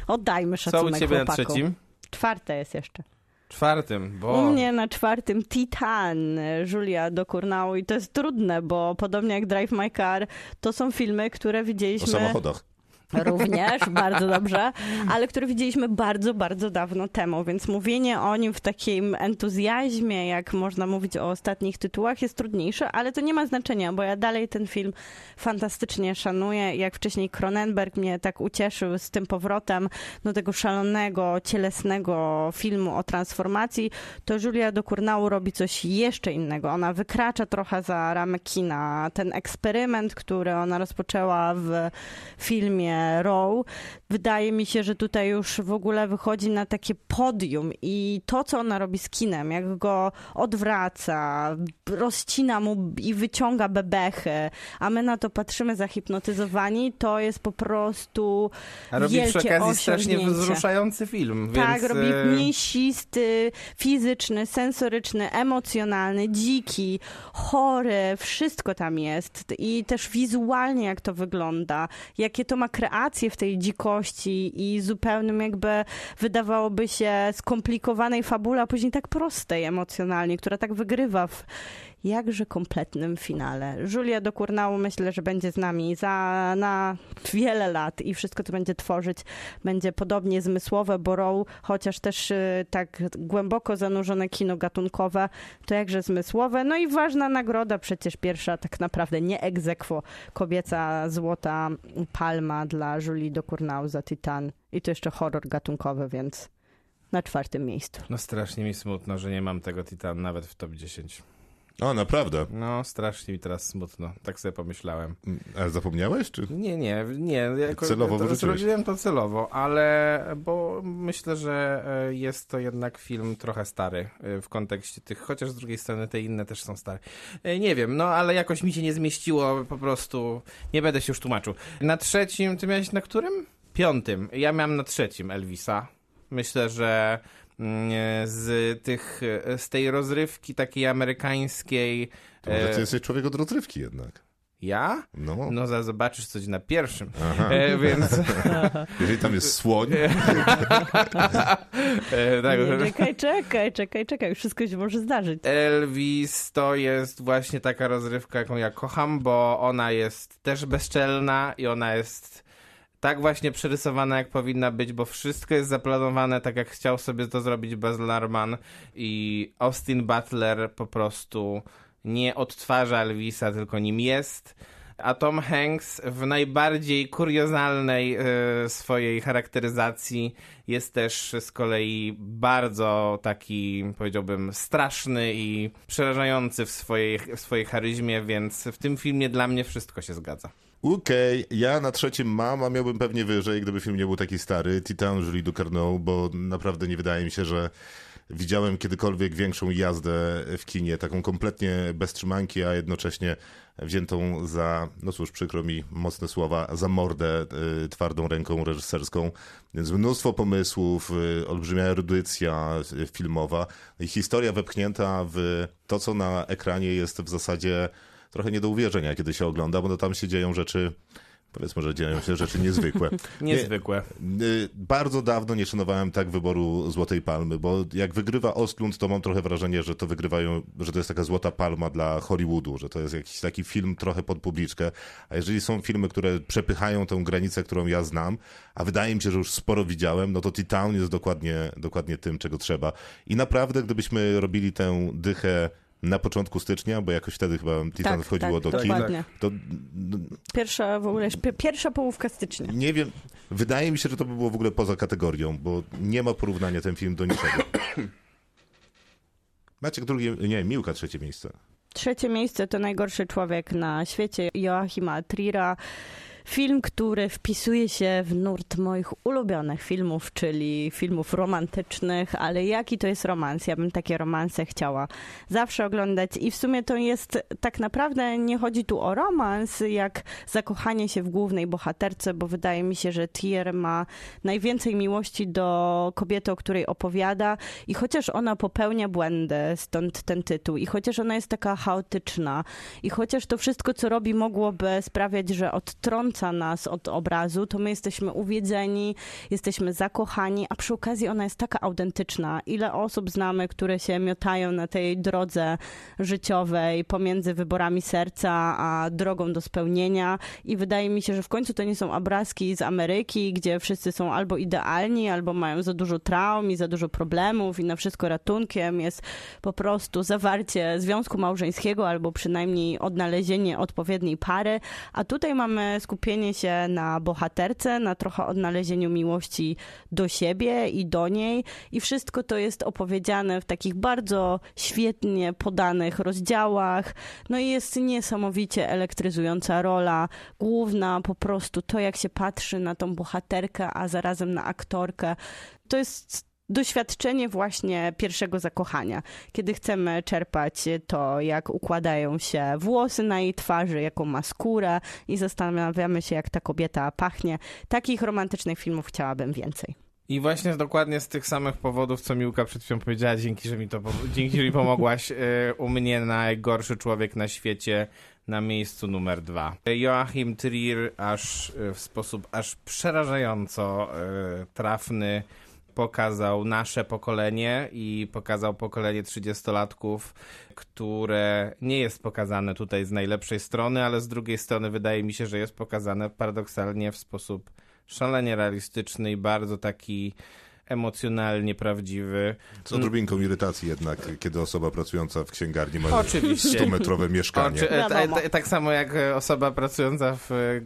Oddajmy Co u szacunek ciebie na chłopakom. trzecim? Czwarte jest jeszcze. Czwartym, bo... U mnie na czwartym Titan, Julia do Kurnału i to jest trudne, bo podobnie jak Drive My Car, to są filmy, które O widzieliśmy samochodach. Również, bardzo dobrze, ale które widzieliśmy bardzo, bardzo dawno temu, więc mówienie o nim w takim entuzjazmie, jak można mówić o ostatnich tytułach, jest trudniejsze, ale to nie ma znaczenia, bo ja dalej ten film fantastycznie szanuję. Jak wcześniej Cronenberg mnie tak ucieszył z tym powrotem do tego szalonego, cielesnego filmu o transformacji, to Julia do Kurnału robi coś jeszcze innego. Ona wykracza trochę za ramy kina. Ten eksperyment, który ona rozpoczęła w filmie Row, wydaje mi się, że tutaj już w ogóle wychodzi na takie podium i to, co ona robi z kinem, jak go odwraca, rozcina mu i wyciąga bebechy, a my na to patrzymy zahipnotyzowani, to jest po prostu A robi wielkie przy okazji strasznie wzruszający film, tak, więc... robi e, mięsisty, fizyczny, sensoryczny, emocjonalny, dziki, chory, wszystko tam jest. I też wizualnie jak to wygląda, jakie to ma kreacje w tej dzikości i zupełnym jakby wydawałoby się skomplikowanej fabule, a później tak prostej emocjonalnie, która tak wygrywa w jakże kompletnym finale. Julia do Kurnału myślę, że będzie z nami za na wiele lat i wszystko to będzie tworzyć. Będzie podobnie zmysłowe, bo Row, chociaż też y, tak głęboko zanurzone kino gatunkowe, to jakże zmysłowe. No i ważna nagroda, przecież pierwsza tak naprawdę nie aequo, kobieca złota palma dla Julie do Kurnału za Titan. I to jeszcze horror gatunkowy, więc na czwartym miejscu. No strasznie mi smutno, że nie mam tego Titan nawet w top 10. O, naprawdę. No, strasznie mi teraz smutno. Tak sobie pomyślałem. Ale zapomniałeś, czy? Nie, nie, nie. Jako, Celowo to. Zrobiłem to celowo, ale bo myślę, że e, jest to jednak film trochę stary e, w kontekście tych, chociaż z drugiej strony te inne też są stare. E, Nie wiem, no ale jakoś mi się nie zmieściło, po prostu nie będę się już tłumaczył. Na trzecim, ty miałeś na którym? Piątym. Ja miałem na trzecim Elvisa. Myślę, że mm, z tych, e, z tej rozrywki takiej amerykańskiej To może e, ty jesteś człowiek od rozrywki jednak. Ja? No, No, za zobaczysz coś na pierwszym. E, więc jeżeli tam jest słoń, e, tak, Nie, czekaj, czekaj, czekaj, czekaj, już wszystko się może zdarzyć. Elvis to jest właśnie taka rozrywka, jaką ja kocham, bo ona jest też bezczelna i ona jest tak właśnie przerysowana, jak powinna być, bo wszystko jest zaplanowane tak, jak chciał sobie to zrobić Baz Luhrmann i Austin Butler po prostu nie odtwarza Elvisa, tylko nim jest. A Tom Hanks w najbardziej kuriozalnej e, swojej charakteryzacji jest też z kolei bardzo taki, powiedziałbym, straszny i przerażający w swojej, w swojej charyzmie, więc w tym filmie dla mnie wszystko się zgadza. Okej, ja na trzecim mam, a miałbym pewnie wyżej, gdyby film nie był taki stary. Titan Julie Ducarneau, bo naprawdę nie wydaje mi się, że widziałem kiedykolwiek większą jazdę w kinie, taką kompletnie bez trzymanki, a jednocześnie wziętą za, no cóż, przykro mi mocne słowa, za mordę y, twardą ręką reżyserską. Więc mnóstwo pomysłów, y, olbrzymia erudycja y, filmowa i historia wepchnięta w to, co na ekranie jest w zasadzie trochę nie do uwierzenia, kiedy się ogląda, bo no tam się dzieją rzeczy, powiedzmy, że dzieją się rzeczy niezwykłe. Niezwykłe. Y, Bardzo dawno nie szanowałem tak wyboru Złotej Palmy, bo jak wygrywa Ostlund, to mam trochę wrażenie, że to wygrywają, że to jest taka Złota Palma dla Hollywoodu, że to jest jakiś taki film trochę pod publiczkę. A jeżeli są filmy, które przepychają tę granicę, którą ja znam, a wydaje mi się, że już sporo widziałem, no to Titan jest dokładnie, dokładnie tym, czego trzeba. I naprawdę, gdybyśmy robili tę dychę na początku stycznia, bo jakoś wtedy chyba Titan Tak, wchodziło tak, do kin, to Pierwsza w ogóle, pi- pierwsza połówka stycznia. nie wiem, wydaje mi się, że to by było w ogóle poza kategorią, bo nie ma porównania ten film do niczego. Maciek drugie, nie, Miłka trzecie miejsce. Trzecie miejsce to najgorszy człowiek na świecie Joachima Trira. Film, który wpisuje się w nurt moich ulubionych filmów, czyli filmów romantycznych, ale jaki to jest romans? Ja bym takie romanse chciała zawsze oglądać i w sumie to jest tak naprawdę nie chodzi tu o romans, jak zakochanie się w głównej bohaterce, bo wydaje mi się, że Trier ma najwięcej miłości do kobiety, o której opowiada i chociaż ona popełnia błędy, stąd ten tytuł, i chociaż ona jest taka chaotyczna, i chociaż to wszystko, co robi, mogłoby sprawiać, że odtrąca nas od obrazu, to my jesteśmy uwiedzeni, jesteśmy zakochani, a przy okazji ona jest taka autentyczna. Ile osób znamy, które się miotają na tej drodze życiowej pomiędzy wyborami serca a drogą do spełnienia. I wydaje mi się, że w końcu to nie są obrazki z Ameryki, gdzie wszyscy są albo idealni, albo mają za dużo traum i za dużo problemów i na wszystko ratunkiem. Jest po prostu zawarcie związku małżeńskiego albo przynajmniej odnalezienie odpowiedniej pary, a tutaj mamy skupienie się na bohaterce, na trochę odnalezieniu miłości do siebie i do niej i wszystko to jest opowiedziane w takich bardzo świetnie podanych rozdziałach. No i jest niesamowicie elektryzująca rola główna, po prostu to jak się patrzy na tą bohaterkę, a zarazem na aktorkę. To jest doświadczenie właśnie pierwszego zakochania, kiedy chcemy czerpać to, jak układają się włosy na jej twarzy, jaką ma skórę i zastanawiamy się, jak ta kobieta pachnie. Takich romantycznych filmów chciałabym więcej. I właśnie dokładnie z tych samych powodów, co Miłka przed chwilą powiedziała, dzięki, że mi to dzięki, że mi pomogłaś, y, u mnie najgorszy człowiek na świecie na miejscu numer dwa. Joachim Trier aż y, w sposób aż przerażająco y, trafny pokazał nasze pokolenie i pokazał pokolenie 30-latków, które nie jest pokazane tutaj z najlepszej strony, ale z drugiej strony wydaje mi się, że jest pokazane paradoksalnie w sposób szalenie realistyczny i bardzo taki emocjonalnie prawdziwy. Z odrobinką irytacji jednak, kiedy osoba pracująca w księgarni ma Oczywiście. 100-metrowe mieszkanie. Oczy, e, ta, tak samo jak e, osoba pracująca w, e,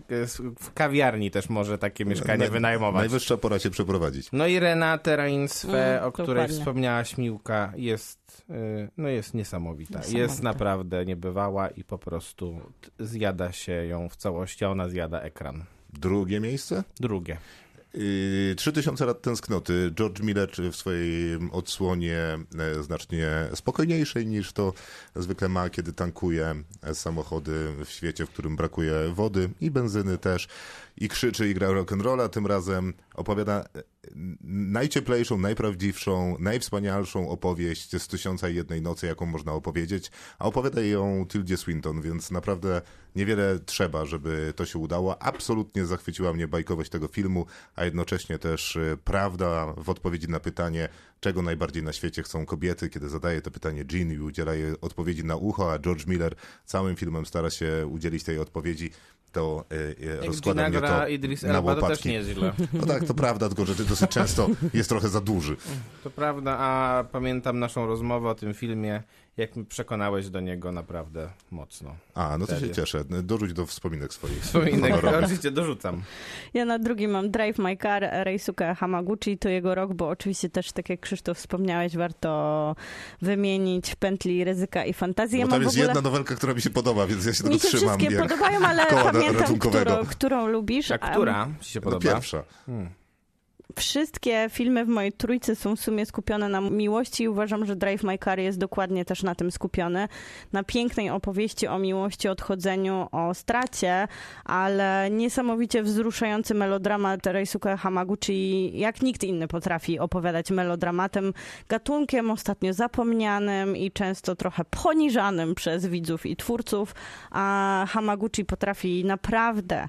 w kawiarni też może takie mieszkanie Naj- wynajmować. Najwyższa pora się przeprowadzić. No i Renate Reinswe, Mm, o której dokładnie. wspomniałaś Miłka, jest, no jest niesamowita. Jest Niesamowita. naprawdę niebywała i po prostu zjada się ją w całości, a ona zjada ekran. Drugie miejsce? Drugie. Yy, 3000 lat tęsknoty. George Miller w swojej odsłonie e, znacznie spokojniejszej niż to zwykle ma, kiedy tankuje samochody w świecie, w którym brakuje wody i benzyny też. I krzyczy i gra rock'n'rolla, tym razem opowiada e, najcieplejszą, najprawdziwszą, najwspanialszą opowieść z Tysiąca i Jednej Nocy, jaką można opowiedzieć, a opowiada ją Tildzie Swinton, więc naprawdę niewiele trzeba, żeby to się udało. Absolutnie zachwyciła mnie bajkowość tego filmu, a jednocześnie też e, prawda w odpowiedzi na pytanie, czego najbardziej na świecie chcą kobiety, kiedy zadaje to pytanie Jean i udziela jej odpowiedzi na ucho, a George Miller całym filmem stara się udzielić tej odpowiedzi, to e, e, to Idris na Elba, to też łopatki. nie jest źle. No tak, to prawda, tylko że ty dosyć często jest trochę za duży. To prawda, a pamiętam naszą rozmowę o tym filmie, jak mi przekonałeś do niego naprawdę mocno. A, no to się cieszę. Dorzuć do wspominek swoich. Wspominek, oczywiście dorzucam. Ja na drugim mam Drive My Car Reisuke Hamaguchi, to jego rok, bo oczywiście też, tak jak Krzysztof wspomniałeś, warto wymienić w pętli ryzyka i fantazji. Ja Bo tam jest ogóle... jedna nowelka, która mi się podoba, więc ja się Mi tego się trzymam. wszystkie jak podobają, ale pamiętam, którą, którą lubisz. A która ci się No podoba? pierwsza. Wszystkie filmy w mojej trójce są w sumie skupione na miłości i uważam, że Drive My Car jest dokładnie też na tym skupiony. Na pięknej opowieści o miłości, odchodzeniu, o stracie, ale niesamowicie wzruszający melodramat Reisuke Hamaguchi, jak nikt inny potrafi opowiadać melodramatem, gatunkiem ostatnio zapomnianym i często trochę poniżanym przez widzów i twórców, a Hamaguchi potrafi naprawdę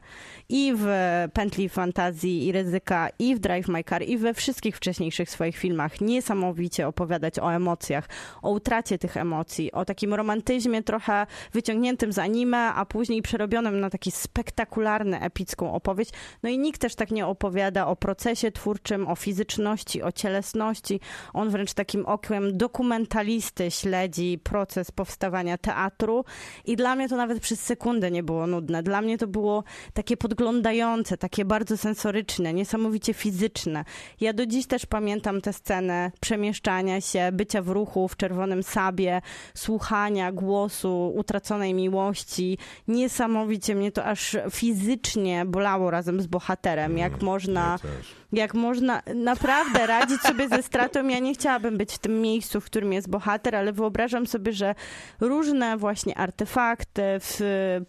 i w Pętli Fantazji i Ryzyka, i w Drive My Car, i we wszystkich wcześniejszych swoich filmach niesamowicie opowiadać o emocjach, o utracie tych emocji, o takim romantyzmie trochę wyciągniętym z anime, a później przerobionym na taki spektakularny, epicką opowieść. No i nikt też tak nie opowiada o procesie twórczym, o fizyczności, o cielesności. On wręcz takim okiem dokumentalisty śledzi proces powstawania teatru i dla mnie to nawet przez sekundę nie było nudne. Dla mnie to było takie podglądające, takie bardzo sensoryczne, niesamowicie fizyczne. Ja do dziś też pamiętam tę scenę przemieszczania się, bycia w ruchu w czerwonym sabie, słuchania głosu utraconej miłości. Niesamowicie mnie to aż fizycznie bolało razem z bohaterem, jak można Ja. Jak można naprawdę radzić sobie ze stratą. Ja nie chciałabym być w tym miejscu, w którym jest bohater, ale wyobrażam sobie, że różne właśnie artefakty,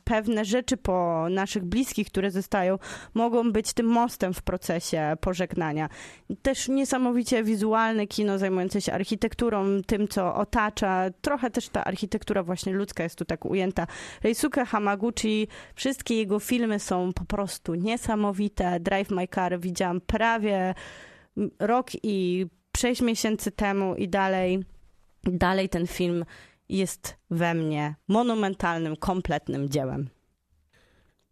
pewne rzeczy po naszych bliskich, które zostają, mogą być tym mostem w procesie pożegnania. Też niesamowicie wizualne kino zajmujące się architekturą, tym, co otacza. Trochę też ta architektura właśnie ludzka jest tu tak ujęta. Reisuke Hamaguchi, wszystkie jego filmy są po prostu niesamowite. Drive My Car widziałam prawie rok i sześć miesięcy temu i dalej, dalej ten film jest we mnie monumentalnym, kompletnym dziełem.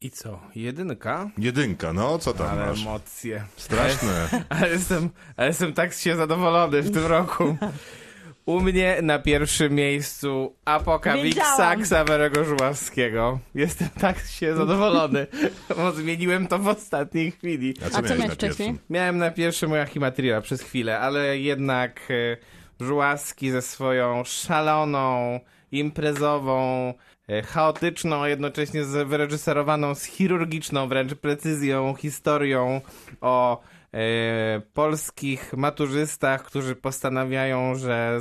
I co? Jedynka? Jedynka, no co tam Ale masz? emocje. Straszne. Ale jestem, ale jestem tak się zadowolony w tym roku. U mnie na pierwszym miejscu Apokalipsa Wiedziałam. Ksawerego Żuławskiego. Jestem tak się zadowolony, bo zmieniłem to w ostatniej chwili. A co, A co miałeś wcześniej? Miałem na pierwszym moja Himatrila przez chwilę, ale jednak e, Żuławski ze swoją szaloną, imprezową, e, chaotyczną, a jednocześnie z- wyreżyserowaną z chirurgiczną wręcz precyzją historią o polskich maturzystach, którzy postanawiają, że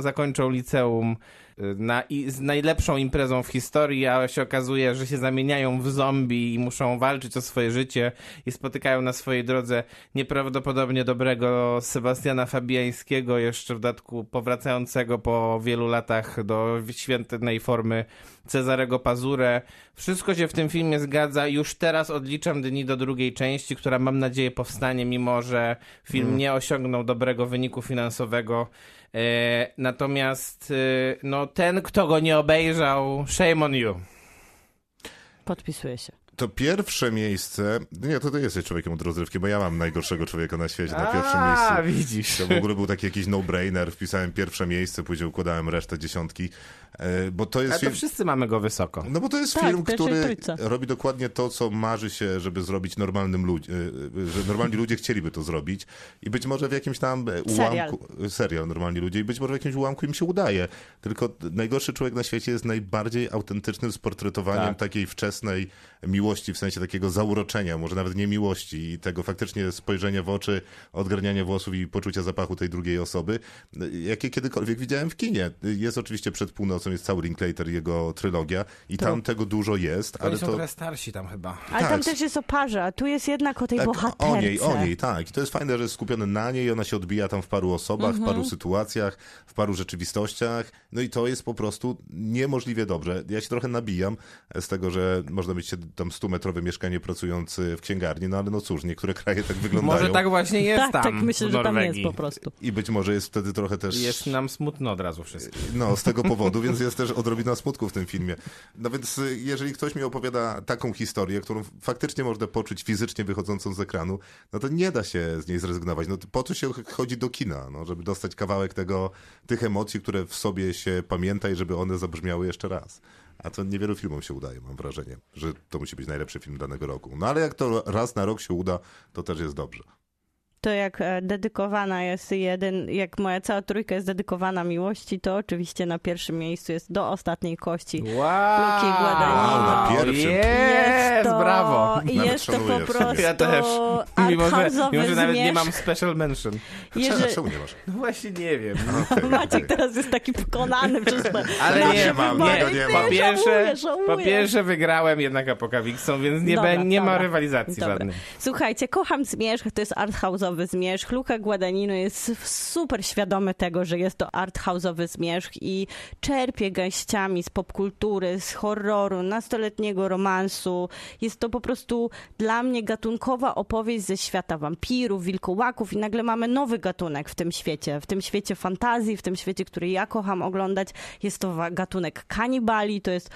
zakończą liceum e, na, z najlepszą imprezą w historii, a się okazuje, że się zamieniają w zombie i muszą walczyć o swoje życie i spotykają na swojej drodze nieprawdopodobnie dobrego Sebastiana Fabiańskiego, jeszcze w dodatku powracającego po wielu latach do świętej formy Cezarego Pazurę. Wszystko się w tym filmie zgadza. Już teraz odliczam dni do drugiej części, która mam nadzieję powstanie, mimo że film nie osiągnął dobrego wyniku finansowego. E, natomiast e, no, ten, kto go nie obejrzał, shame on you. Podpisuję się. To pierwsze miejsce. Nie, to ty jesteś człowiekiem od rozrywki, bo ja mam najgorszego człowieka na świecie na pierwszym A, miejscu. widzisz. To w ogóle był taki jakiś no-brainer. Wpisałem pierwsze miejsce, później układałem resztę dziesiątki. E, Bo to A jest to film. wszyscy mamy go wysoko. No bo to jest Tak, film, który trójce. robi dokładnie to, co marzy się, żeby zrobić normalnym ludziom, że normalni ludzie chcieliby to zrobić i być może w jakimś tam e, Serial. ułamku, serial normalni ludzie i być może w jakimś ułamku im się udaje. Tylko najgorszy człowiek na świecie jest najbardziej autentycznym sportretowaniem Tak. takiej wczesnej miłości miłości, w sensie takiego zauroczenia, może nawet nie miłości i tego faktycznie spojrzenia w oczy, odgarniania włosów i poczucia zapachu tej drugiej osoby, jakie kiedykolwiek widziałem w kinie. Jest oczywiście Przed północą, jest cały Linklater, jego trylogia i tam tego dużo jest, Ale ale są to... trochę starsi tam chyba. Ale Tak. tam też jest o parze, a tu jest jednak o tej Tak, bohaterce. o niej, o niej, tak. I to jest fajne, że jest skupiony na niej, ona się odbija tam w paru osobach, w Mhm. paru sytuacjach, w paru rzeczywistościach. No i to jest po prostu niemożliwie dobrze. Ja się trochę nabijam z tego, że można mieć tam 100-metrowe mieszkanie pracujący w księgarni, no ale no cóż, niektóre kraje tak wyglądają. Może tak właśnie jest Tak, tam tak, myślę, że tam jest po prostu. I być może jest wtedy trochę też... Jest nam smutno od razu wszystkim. No, z tego powodu, więc jest też odrobina smutku w tym filmie. No więc y, jeżeli ktoś mi opowiada taką historię, którą faktycznie można poczuć fizycznie wychodzącą z ekranu, no to nie da się z niej zrezygnować. No po co się ch- chodzi do kina? No, żeby dostać kawałek tego, tych emocji, które w sobie się pamięta i żeby one zabrzmiały jeszcze raz. A to niewielu filmom się udaje, mam wrażenie, że to musi być najlepszy film danego roku. No ale jak to raz na rok się uda, to też jest dobrze. To jak e, dedykowana jest jeden, jak moja cała trójka jest dedykowana miłości, to oczywiście na pierwszym miejscu jest do ostatniej kości. Wow! Luki Guadagnino. Wow, na pierwszym. Jest, to, brawo! Nawet Jest to po prostu Ja też. Mimo, że, mimo, że nawet nie mam special mention. Jeżeli... czemu nie masz? No właśnie nie wiem. Okej, Maciek okej. teraz jest taki pokonany przez Ale nie mam, nie Ty, mam. Po pierwsze, po pierwsze wygrałem jednak Apokawiksą, więc nie, Dobra, be, nie ma rywalizacji Dobra. żadnej. Słuchajcie, kocham zmierzch, to jest arthouse'owy zmierzch. Luca Guadagnino jest super świadomy tego, że jest to arthouse'owy zmierzch i czerpie garściami z popkultury, z horroru, nastoletniego romansu. Jest to po prostu dla mnie gatunkowa opowieść ze świata wampirów, wilkołaków i nagle mamy nowy gatunek w tym świecie. W tym świecie fantazji, w tym świecie, który ja kocham oglądać. Jest to gatunek kanibali, to jest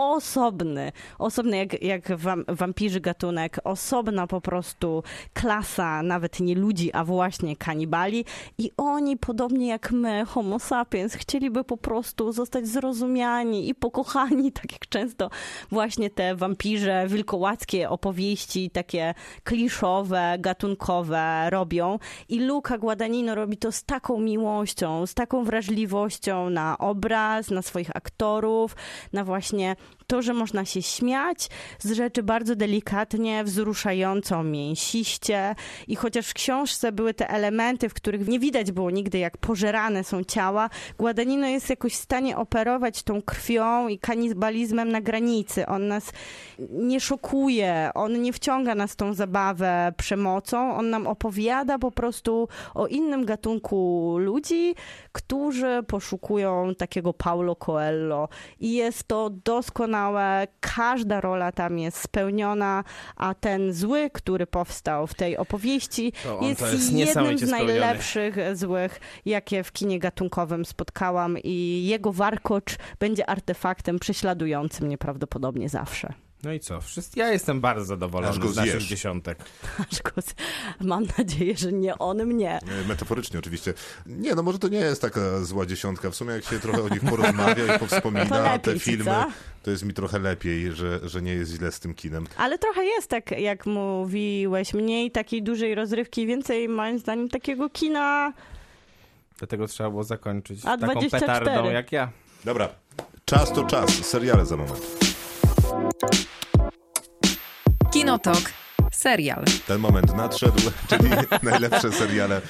osobny, osobny jak, jak wam, wampirzy gatunek, osobna po prostu klasa, nawet nie ludzi, a właśnie kanibali. I oni, podobnie jak my, homo sapiens, chcieliby po prostu zostać zrozumiani i pokochani, tak jak często właśnie te wampirze, wilkołackie opowieści, takie kliszowe, gatunkowe robią. I Luca Guadagnino robi to z taką miłością, z taką wrażliwością na obraz, na swoich aktorów, na właśnie to, że można się śmiać z rzeczy bardzo delikatnie, wzruszająco, mięsiście i chociaż w książce były te elementy, w których nie widać było nigdy, jak pożerane są ciała, Guadagnino jest jakoś w stanie operować tą krwią i kanibalizmem na granicy. On nas nie szokuje, on nie wciąga nas tą zabawę przemocą, on nam opowiada po prostu o innym gatunku ludzi, którzy poszukują takiego Paulo Coelho i jest to doskonałe. Każda rola tam jest spełniona, a ten zły, który powstał w tej opowieści, jest, jest jednym z spełniony. najlepszych złych, jakie w kinie gatunkowym spotkałam i jego warkocz będzie artefaktem prześladującym mnie prawdopodobnie zawsze. No i co? Wszyscy, ja jestem bardzo Aż zadowolony go z naszych zjesz. dziesiątek. Aż go z- Mam nadzieję, że nie on mnie. Metaforycznie oczywiście. Nie, no może to nie jest taka zła dziesiątka. W sumie jak się trochę o nich porozmawia i powspomina lepiej te filmy, co? to jest mi trochę lepiej, że, że nie jest źle z tym kinem. Ale trochę jest tak, jak mówiłeś, mniej takiej dużej rozrywki, więcej moim zdaniem takiego kina. Dlatego trzeba było zakończyć A taką 24. petardą jak ja. Dobra, czas to czas. Seriale za moment. Kinotok. Serial. Ten moment nadszedł, czyli najlepsze seriale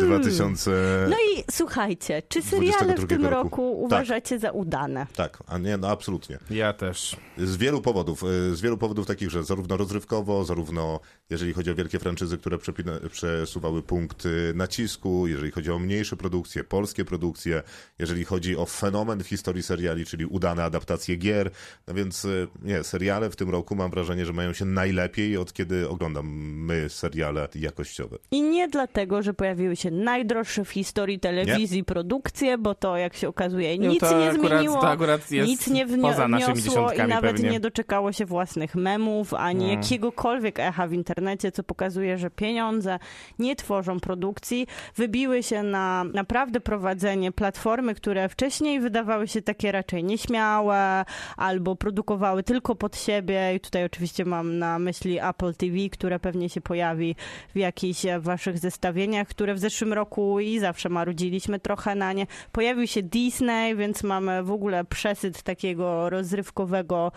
2000... No i słuchajcie, czy seriale w 22 tym roku. roku uważacie za udane? Tak, a nie, no absolutnie. Ja też. Z wielu powodów. y, Z wielu powodów takich, że zarówno rozrywkowo, zarówno jeżeli chodzi o wielkie franczyzy, które przepina- przesuwały punkty nacisku, jeżeli chodzi o mniejsze produkcje, polskie produkcje, jeżeli chodzi o fenomen w historii seriali, czyli udane adaptacje gier. No więc y, nie, seriale w tym roku mam wrażenie, że mają się najlepiej od kiedy oglądam my seriale jakościowe. I nie dlatego, że pojawiły się najdroższe w historii telewizji produkcje, bo to, jak się okazuje, No nic to nie akurat- zmieniło, to akurat jest nic nie wnio- poza naszymi wniosło i nawet pewnie. nie doczekało się własnych memów, ani No. jakiegokolwiek echa w internecie, co pokazuje, że pieniądze nie tworzą produkcji. Wybiły się na naprawdę prowadzenie platformy, które wcześniej wydawały się takie raczej nieśmiałe, albo produkowały tylko pod siebie i tutaj oczywiście mam na myśli Apple TV, które pewnie się pojawi w jakichś e, waszych zestawieniach, które w zeszłym roku i zawsze marudziliśmy trochę na nie. Pojawił się Disney, więc mamy w ogóle przesyt takiego rozrywkowego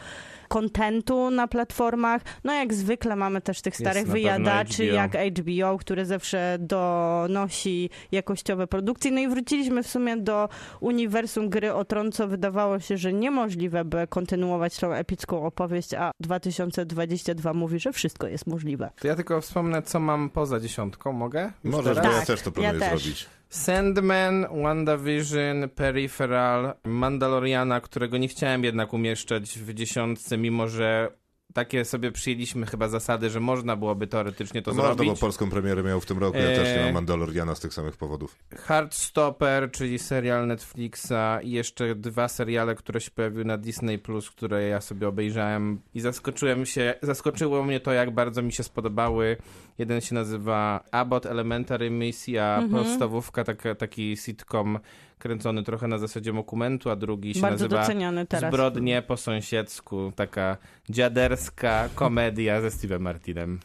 kontentu na platformach. No jak zwykle mamy też tych starych wyjadaczy HBO. jak HBO, które zawsze donosi jakościowe produkcje. No i wróciliśmy w sumie do uniwersum gry o tron, co wydawało się, że niemożliwe, by kontynuować tą epicką opowieść, a 2022 mówi, że wszystko jest możliwe. To ja tylko wspomnę, co mam poza dziesiątką. Mogę? Możesz, bo ja Tak, też to planuję ja też. zrobić. Sandman, WandaVision, Peripheral, Mandaloriana, którego nie chciałem jednak umieszczać w dziesiątce, mimo że takie sobie przyjęliśmy chyba zasady, że można byłoby teoretycznie to Można, bo zrobić. polską premierę miał w tym roku, ja też nie Eee. mam Mandaloriana z tych samych powodów. Heartstopper, czyli serial Netflixa i jeszcze dwa seriale, które się pojawiły na Disney+, Plus, które ja sobie obejrzałem i zaskoczyłem się, zaskoczyło mnie to, jak bardzo mi się spodobały. Jeden się nazywa Abbott Elementary Missy, a Mhm. podstawówka, taka, taki sitcom kręcony trochę na zasadzie dokumentu, a drugi się Bardzo nazywa doceniany teraz. Zbrodnie po sąsiedzku, taka dziaderska komedia ze Steve'em Martinem.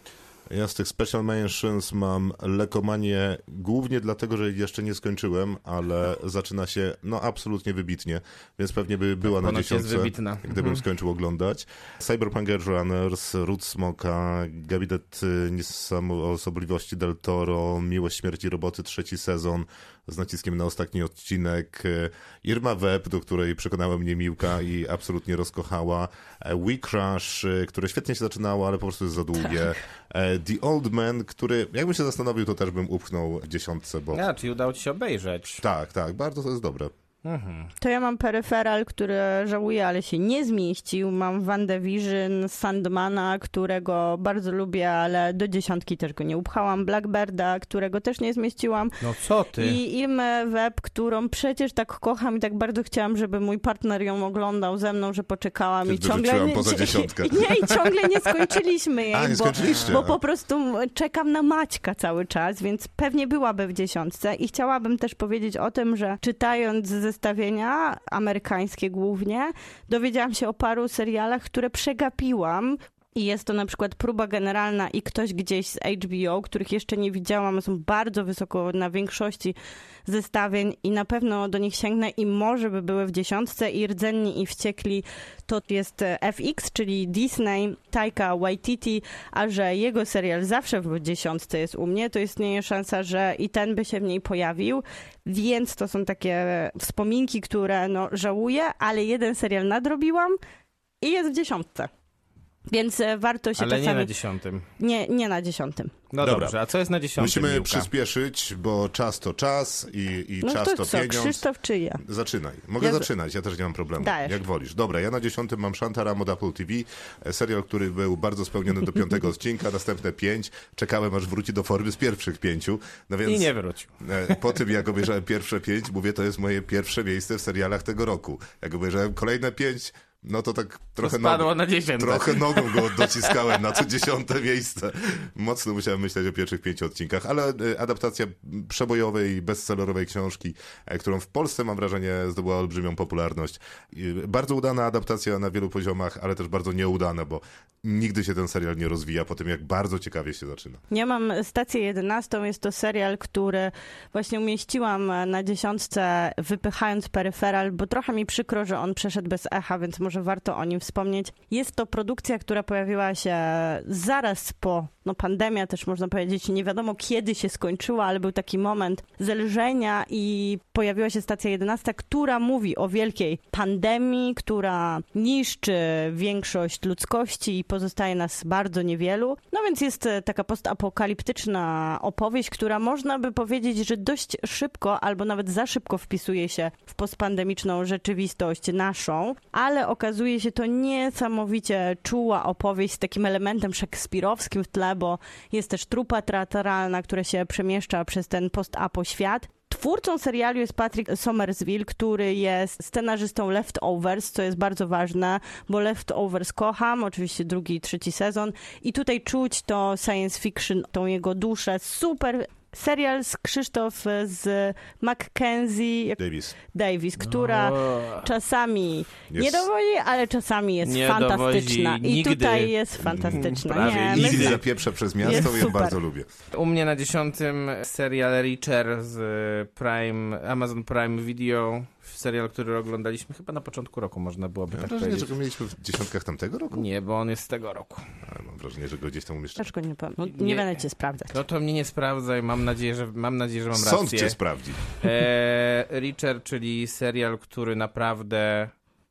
Ja z tych Special Mentions mam Lekomanię głównie dlatego, że jeszcze nie skończyłem, ale zaczyna się no absolutnie wybitnie, więc pewnie by była na Ponoć dziesiątce, wybitna. gdybym Mhm. skończył oglądać. Cyberpunk Edge Runners, Root Smoka, Gabinet Niesamoosobliwości Del Toro, Miłość Śmierci Roboty, trzeci sezon z naciskiem na ostatni odcinek, y, Irma Web, do której przekonała mnie Miłka i absolutnie rozkochała, e, We Crash, y, które świetnie się zaczynało, ale po prostu jest za długie, E, The Old Man, który jakbym się zastanowił, to też bym upchnął w dziesiątce, bo A, czyli udało ci się obejrzeć. tak, tak, bardzo to jest dobre. To ja mam peryferal, który żałuję, ale się nie zmieścił. Mam WandaVision, Sandmana, którego bardzo lubię, ale do dziesiątki też go nie upchałam. Blackbirda, którego też nie zmieściłam. No co ty? I Ilmę Web, którą przecież tak kocham i tak bardzo chciałam, żeby mój partner ją oglądał ze mną, że poczekałam i ciągle nie, poza dziesiątkę. Nie, i ciągle nie skończyliśmy jej, A, nie bo, skończyliście? bo po prostu czekam na Maćka cały czas, więc pewnie byłaby w dziesiątce i chciałabym też powiedzieć o tym, że czytając zestawienia amerykańskie głównie, dowiedziałam się o paru serialach, które przegapiłam, i jest to na przykład próba generalna i ktoś gdzieś z HBO, których jeszcze nie widziałam, są bardzo wysoko na większości zestawień i na pewno do nich sięgnę i może by były w dziesiątce i rdzenni i wściekli to jest e, FX, czyli Disney, Taika Waititi, a że jego serial zawsze w dziesiątce jest u mnie, to istnieje szansa, że i ten by się w niej pojawił, więc to są takie wspominki, które no żałuję, ale jeden serial nadrobiłam i jest w dziesiątce. Więc e, warto się Ale nie czasami... na dziesiątym. nie, nie na dziesiątym. No Dobra. dobrze, a co jest na dziesiątym, Musimy Miłka? przyspieszyć, bo czas to czas i, i No czas to to co, pieniądz. Krzysztof czy ja? Zaczynaj. Mogę Ja zaczynać, ja też nie mam problemu. Dajesz. Jak wolisz. Dobra, ja na dziesiątym mam Shantaram od Apple TV, e, serial, który był bardzo spełniony do piątego odcinka, następne pięć. Czekałem, aż wróci do formy z pierwszych pięciu. No więc I nie wrócił. e, po tym, jak obejrzałem pierwsze pięć, mówię, to jest moje pierwsze miejsce w serialach tego roku. Jak obejrzałem kolejne pięć, no to tak trochę na dziesiąte. trochę nogą go dociskałem na to dziesiąte miejsce. Mocno musiałem myśleć o pierwszych pięciu odcinkach, ale e, adaptacja przebojowej, bestsellerowej książki, e, którą w Polsce mam wrażenie zdobyła olbrzymią popularność. I Bardzo udana adaptacja na wielu poziomach, ale też bardzo nieudana, bo nigdy się ten serial nie rozwija po tym, jak bardzo ciekawie się zaczyna. Ja mam stację 11, jest to serial, który właśnie umieściłam na dziesiątce, wypychając peryferal, bo trochę mi przykro, że on przeszedł bez echa, więc może warto o nim wspomnieć. Jest to produkcja, która pojawiła się zaraz po, no pandemia też można powiedzieć, nie wiadomo kiedy się skończyła, ale był taki moment zelżenia i pojawiła się stacja 11, która mówi o wielkiej pandemii, która niszczy większość ludzkości i pozostaje nas bardzo niewielu. No więc jest e, taka postapokaliptyczna opowieść, która można by powiedzieć, że dość szybko albo nawet za szybko wpisuje się w postpandemiczną rzeczywistość naszą, ale okazuje się to niesamowicie czuła opowieść z takim elementem szekspirowskim w tle, bo jest też trupa teatralna, która się przemieszcza przez ten post-apo świat. Twórcą serialu jest Patrick Somersville, który jest scenarzystą Leftovers, co jest bardzo ważne, bo Leftovers kocham, oczywiście drugi i trzeci sezon i tutaj czuć to science fiction, tą jego duszę, super serial z Krzysztof z Mackenzie Davis. Davis, która O. czasami Jest- nie dowodzi, ale czasami jest Nie fantastyczna. dowodzi I nigdy. tutaj jest fantastyczna. Prawie Nie, nigdy. My- zapieprza przez Jest miasto i ja super. bardzo lubię. U mnie na dziesiątym serial Reacher z Prime, Amazon Prime Video. Serial, który oglądaliśmy chyba na początku roku, można byłoby Mam tak wrażenie, że powiedzieć. go mieliśmy w dziesiątkach tamtego roku. Nie, bo on jest z tego roku. Ale mam wrażenie, że go gdzieś tam umieszczę. Też go nie. No, nie, Nie. będę cię sprawdzać. No to mnie nie sprawdzaj, mam nadzieję, że mam, nadzieję, że mam Sąd rację. cię sprawdzi. E, Reacher, czyli serial, który naprawdę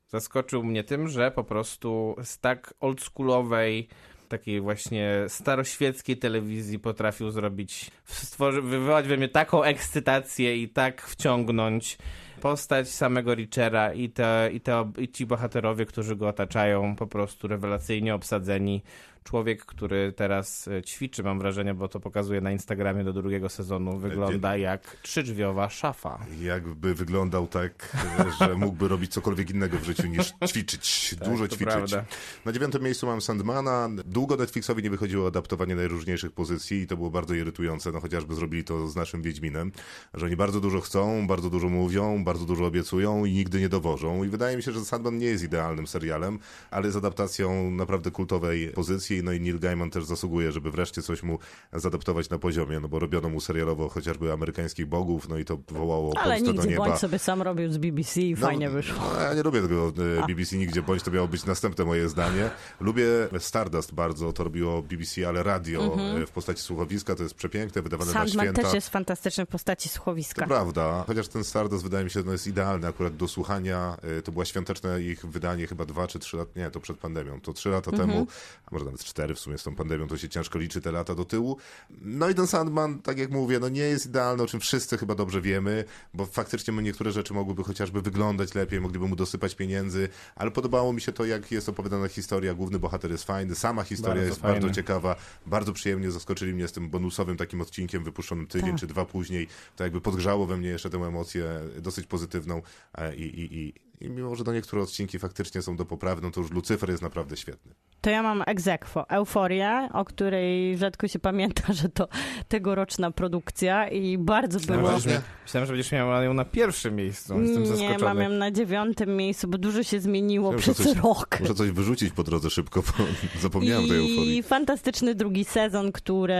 zaskoczył mnie tym, że po prostu z tak oldschoolowej, takiej właśnie staroświeckiej telewizji potrafił zrobić, stworzy, wywołać we mnie taką ekscytację i tak wciągnąć postać samego Reachera i, te, i, te, i ci bohaterowie, którzy go otaczają, po prostu rewelacyjnie obsadzeni. Człowiek, który teraz e, ćwiczy, mam wrażenie, bo to pokazuje na Instagramie do drugiego sezonu, wygląda jak trzydrzwiowa szafa. Jakby wyglądał tak, że mógłby robić cokolwiek innego w życiu niż ćwiczyć. Dużo Tak, to ćwiczyć. prawda. Na dziewiątym miejscu mam Sandmana. Długo Netflixowi nie wychodziło adaptowanie najróżniejszych pozycji i to było bardzo irytujące. No chociażby zrobili to z naszym Wiedźminem, że oni bardzo dużo chcą, bardzo dużo mówią, bardzo dużo obiecują i nigdy nie dowożą. I wydaje mi się, że Sandman nie jest idealnym serialem, ale jest adaptacją naprawdę kultowej pozycji. No i Neil Gaiman też zasługuje, żeby wreszcie coś mu zadaptować na poziomie, no bo robiono mu serialowo chociażby amerykańskich bogów, no i to wołało Ale Polskę do nigdzie nieba. bądź sobie sam robił z BBC i fajnie wyszło. No, ja nie lubię tego e, BBC nigdzie, bądź to miało być następne moje zdanie. Lubię Stardust bardzo, to robiło BBC, ale radio e, w postaci słuchowiska, to jest przepiękne, wydawane na Sandman święta. też jest fantastyczny w postaci To słuchowiska. prawda, chociaż ten Stardust wydaje mi się, no jest idealny akurat do słuchania. E, To była świąteczne ich wydanie chyba dwa czy trzy lata, nie, to przed pandemią. To trzy lata temu, a może nawet cztery w sumie z tą pandemią, to się ciężko liczy te lata do tyłu. No i ten Sandman, tak jak mówię, no nie jest idealny, o czym wszyscy chyba dobrze wiemy, bo faktycznie niektóre rzeczy mogłyby chociażby wyglądać lepiej, mogliby mu dosypać pieniędzy, ale podobało mi się to, jak jest opowiadana historia. Główny bohater jest fajny, sama historia Bardzo jest fajny. bardzo ciekawa, bardzo przyjemnie zaskoczyli mnie z tym bonusowym takim odcinkiem wypuszczonym tydzień Tak. czy dwa później. To jakby podgrzało we mnie jeszcze tę emocję dosyć pozytywną e, i, i, i, i mimo, że do niektóre odcinki faktycznie są do poprawy, no to już Lucyfer jest naprawdę świetny. To ja mam egzekwo. Euforię, o której rzadko się pamięta, że to tegoroczna produkcja i bardzo było... Myślałem, Właśnie. że, myślałem, że będziesz miała ją na pierwszym miejscu. Jestem Nie, zaskoczony. mam ją na dziewiątym miejscu, bo dużo się zmieniło przez coś- rok. Muszę coś wyrzucić po drodze szybko, bo zapomniałem tej I euforii. fantastyczny drugi sezon, który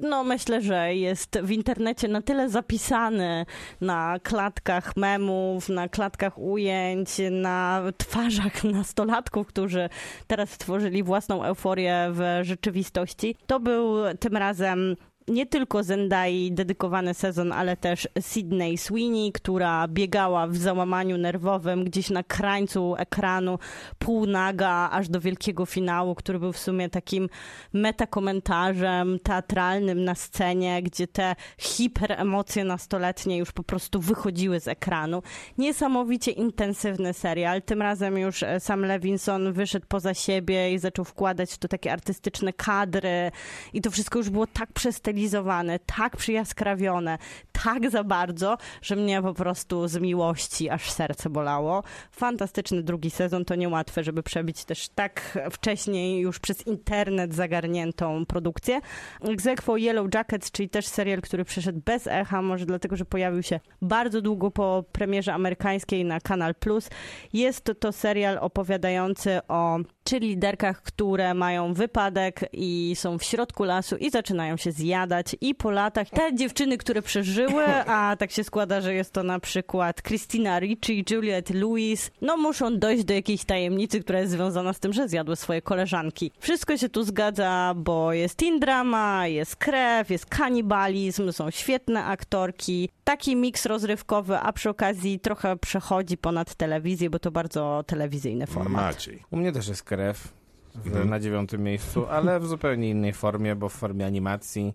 no myślę, że jest w internecie na tyle zapisany na klatkach memów, na klatkach ujęć, na twarzach nastolatków, którzy teraz stworzyli własną euforię w rzeczywistości. To był tym razem nie tylko Zendai dedykowany sezon, ale też Sydney Sweeney, która biegała w załamaniu nerwowym gdzieś na krańcu ekranu, półnaga, aż do wielkiego finału, który był w sumie takim metakomentarzem teatralnym na scenie, gdzie te hiperemocje nastoletnie już po prostu wychodziły z ekranu. Niesamowicie intensywny serial. Tym razem już e, Sam Levinson wyszedł poza siebie i zaczął wkładać w to takie artystyczne kadry i to wszystko już było tak przestylizowane, tak przyjaskrawione, tak za bardzo, że mnie po prostu z miłości aż serce bolało. Fantastyczny drugi sezon, to niełatwe, żeby przebić też tak wcześniej już przez internet zagarniętą produkcję. Egzekwo Yellow Jackets, czyli też serial, który przeszedł bez echa, może dlatego, że pojawił się bardzo długo po premierze amerykańskiej na Kanal Plus. Jest to serial opowiadający o cheerleaderkach, które mają wypadek i są w środku lasu i zaczynają się zjadać i po latach te dziewczyny, które przeżyły, a tak się składa, że jest to na przykład Christina Ricci, Juliette Lewis, no muszą dojść do jakiejś tajemnicy, która jest związana z tym, że zjadły swoje koleżanki. Wszystko się tu zgadza, bo jest teen drama, jest krew, jest kanibalizm, są świetne aktorki, taki miks rozrywkowy, a przy okazji trochę przechodzi ponad telewizję, bo to bardzo telewizyjny format. Maciej. U mnie też jest krew w, Mhm. na dziewiątym miejscu, ale w zupełnie innej formie, bo w formie animacji.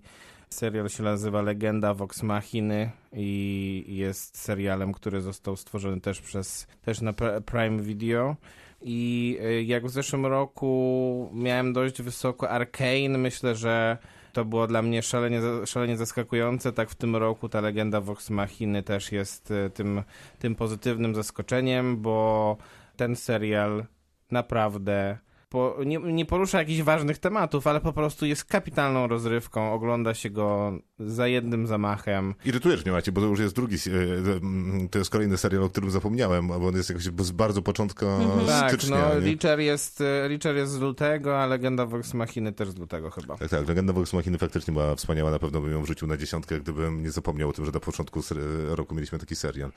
Serial się nazywa Legenda Vox Machiny i jest serialem, który został stworzony też przez też na Pr- Prime Video. I y, jak w zeszłym roku miałem dość wysoko Arcane, myślę, że to było dla mnie szalenie, szalenie zaskakujące. Tak w tym roku ta legenda Vox Machiny też jest y, tym, tym pozytywnym zaskoczeniem, bo ten serial naprawdę po, nie, nie porusza jakichś ważnych tematów, ale po prostu jest kapitalną rozrywką. Ogląda się go za jednym zamachem. Irytujesz mnie, Macie, bo to już jest drugi, e, to jest kolejny serial, o którym zapomniałem, bo on jest jakoś z bardzo początka Tak, stycznia. no, nie? Reacher jest, e, Reacher jest z lutego, a Legenda Vox Machiny też z lutego chyba. Tak, tak. Legenda Vox Machiny faktycznie była wspaniała. Na pewno bym ją wrzucił na dziesiątkę, gdybym nie zapomniał o tym, że na początku roku mieliśmy taki serial.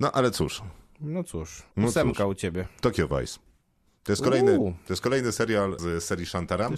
No ale cóż, No cóż, No ósemka cóż. u ciebie. Tokyo Vice. To jest kolejny, Uuu. to jest kolejny serial z serii Shantara.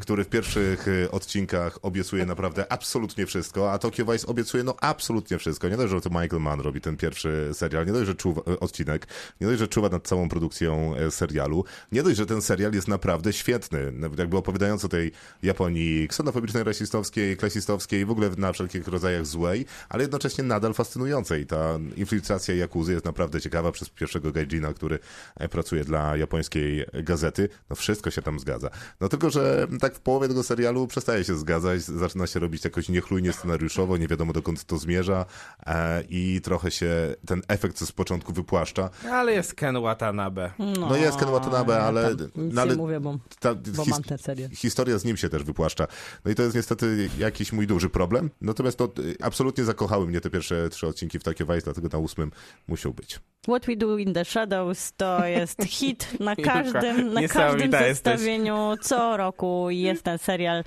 Który w pierwszych y, odcinkach obiecuje naprawdę absolutnie wszystko, a Tokyo Vice obiecuje no absolutnie wszystko. Nie dość, że to Michael Mann robi ten pierwszy serial, nie dość, że czuwa, y, odcinek, nie dość, że czuwa nad całą produkcją y, serialu, nie dość, że ten serial jest naprawdę świetny, jakby opowiadając o tej Japonii ksenofobicznej, rasistowskiej, klasistowskiej, w ogóle na wszelkich rodzajach złej, ale jednocześnie nadal fascynującej. Ta infiltracja Jakuzy jest naprawdę ciekawa przez pierwszego gaijina, który e, pracuje dla japońskiej gazety. No wszystko się tam zgadza. No tylko, że tak w połowie tego serialu przestaje się zgadzać, zaczyna się robić jakoś niechlujnie scenariuszowo, nie wiadomo dokąd to zmierza e, i trochę się ten efekt z początku wypłaszcza. Ale jest Ken Watanabe. No jest Ken Watanabe, ale... No, ale nie mówię, bo, ta, bo his- mam tę serię. historia z nim się też wypłaszcza. No i to jest niestety jakiś mój duży problem. Natomiast to y, absolutnie zakochały mnie te pierwsze trzy odcinki w Tokyo Vice, dlatego na ósmym musiał być. What We Do in the Shadows to jest hit na każdym, na każdym jesteś. zestawieniu. Co roku jest ten serial.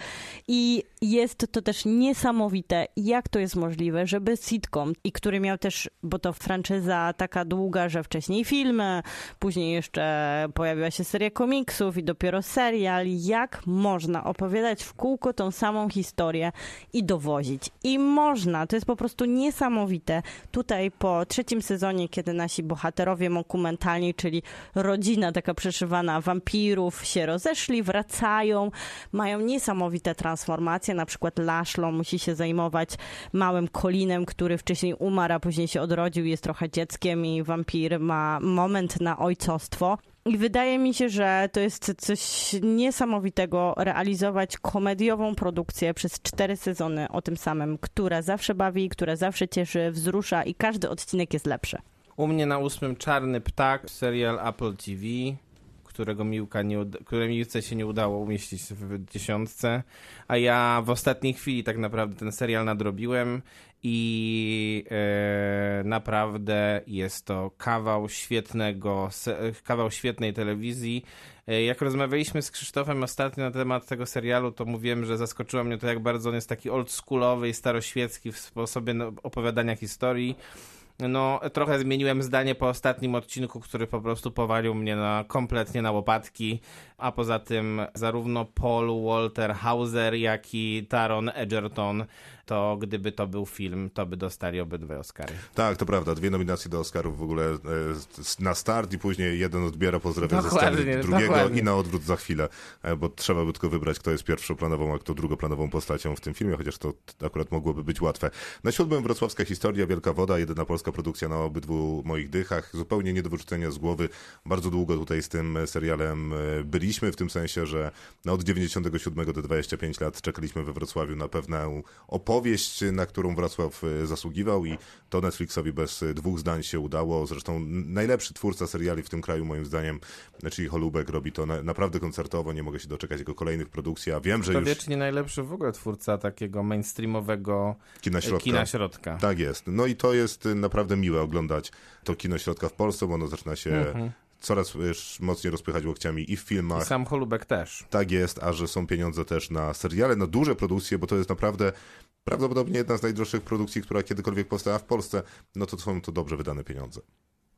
I jest to też niesamowite, jak to jest możliwe, żeby sitcom, i który miał też, bo to franczyza taka długa, że wcześniej filmy, później jeszcze pojawiła się seria komiksów i dopiero serial, jak można opowiadać w kółko tą samą historię i dowozić. I można, to jest po prostu niesamowite. Tutaj po trzecim sezonie, kiedy nasi bohaterowie dokumentalni, czyli rodzina taka przeszywana wampirów się rozeszli, wracają, mają niesamowite transformacje, na przykład Laszlo musi się zajmować małym Colinem, który wcześniej umarł, a później się odrodził, jest trochę dzieckiem i wampir ma moment na ojcostwo. I wydaje mi się, że to jest coś niesamowitego realizować komediową produkcję przez cztery sezony o tym samym, która zawsze bawi, która zawsze cieszy, wzrusza i każdy odcinek jest lepszy. U mnie na ósmym Czarny Ptak, serial Apple TV, którego Miłka nie uda- które Miłce się nie udało umieścić w dziesiątce, a ja w ostatniej chwili tak naprawdę ten serial nadrobiłem i e, naprawdę jest to kawał świetnego, kawał świetnej telewizji. E, Jak rozmawialiśmy z Krzysztofem ostatnio na temat tego serialu, to mówiłem, że zaskoczyło mnie to, jak bardzo on jest taki oldschoolowy i staroświecki w sposobie no, opowiadania historii. No, trochę zmieniłem zdanie po ostatnim odcinku, który po prostu powalił mnie na, kompletnie na łopatki, a poza tym zarówno Paul Walter Hauser, jak i Taron Egerton, to gdyby to był film, to by dostali obydwa Oscary. Tak, to prawda. Dwie nominacje do Oscarów w ogóle e, na start i później jeden odbiera pozdrawia ze sceny drugiego dokładnie. i na odwrót za chwilę, e, bo trzeba by tylko wybrać, kto jest pierwszoplanową, a kto drugoplanową postacią w tym filmie, chociaż to akurat mogłoby być łatwe. Na siódmym wrocławska historia, Wielka Woda, jedyna polska produkcja na obydwu moich dychach, zupełnie nie do wyrzucenia z głowy. Bardzo długo tutaj z tym serialem e, byliśmy, w tym sensie, że no od 97 do 25 lat czekaliśmy we Wrocławiu na pewną opowieść, na którą Wrocław e, zasługiwał i to Netflixowi bez e, dwóch zdań się udało. Zresztą najlepszy twórca seriali w tym kraju moim zdaniem, czyli Holubek robi to na, naprawdę koncertowo, nie mogę się doczekać jego kolejnych produkcji, a wiem, że To już wiecznie najlepszy w ogóle twórca takiego mainstreamowego kina e, środka. kina środka. Tak jest. No i to jest naprawdę miłe oglądać to kino środka w Polsce, bo ono zaczyna się Mhm. Coraz mocniej rozpychać łokciami i w I filmach. sam Holubek też. Tak jest, a że są pieniądze też na seriale, na duże produkcje, bo to jest naprawdę prawdopodobnie jedna z najdroższych produkcji, która kiedykolwiek powstała w Polsce, no to są to dobrze wydane pieniądze.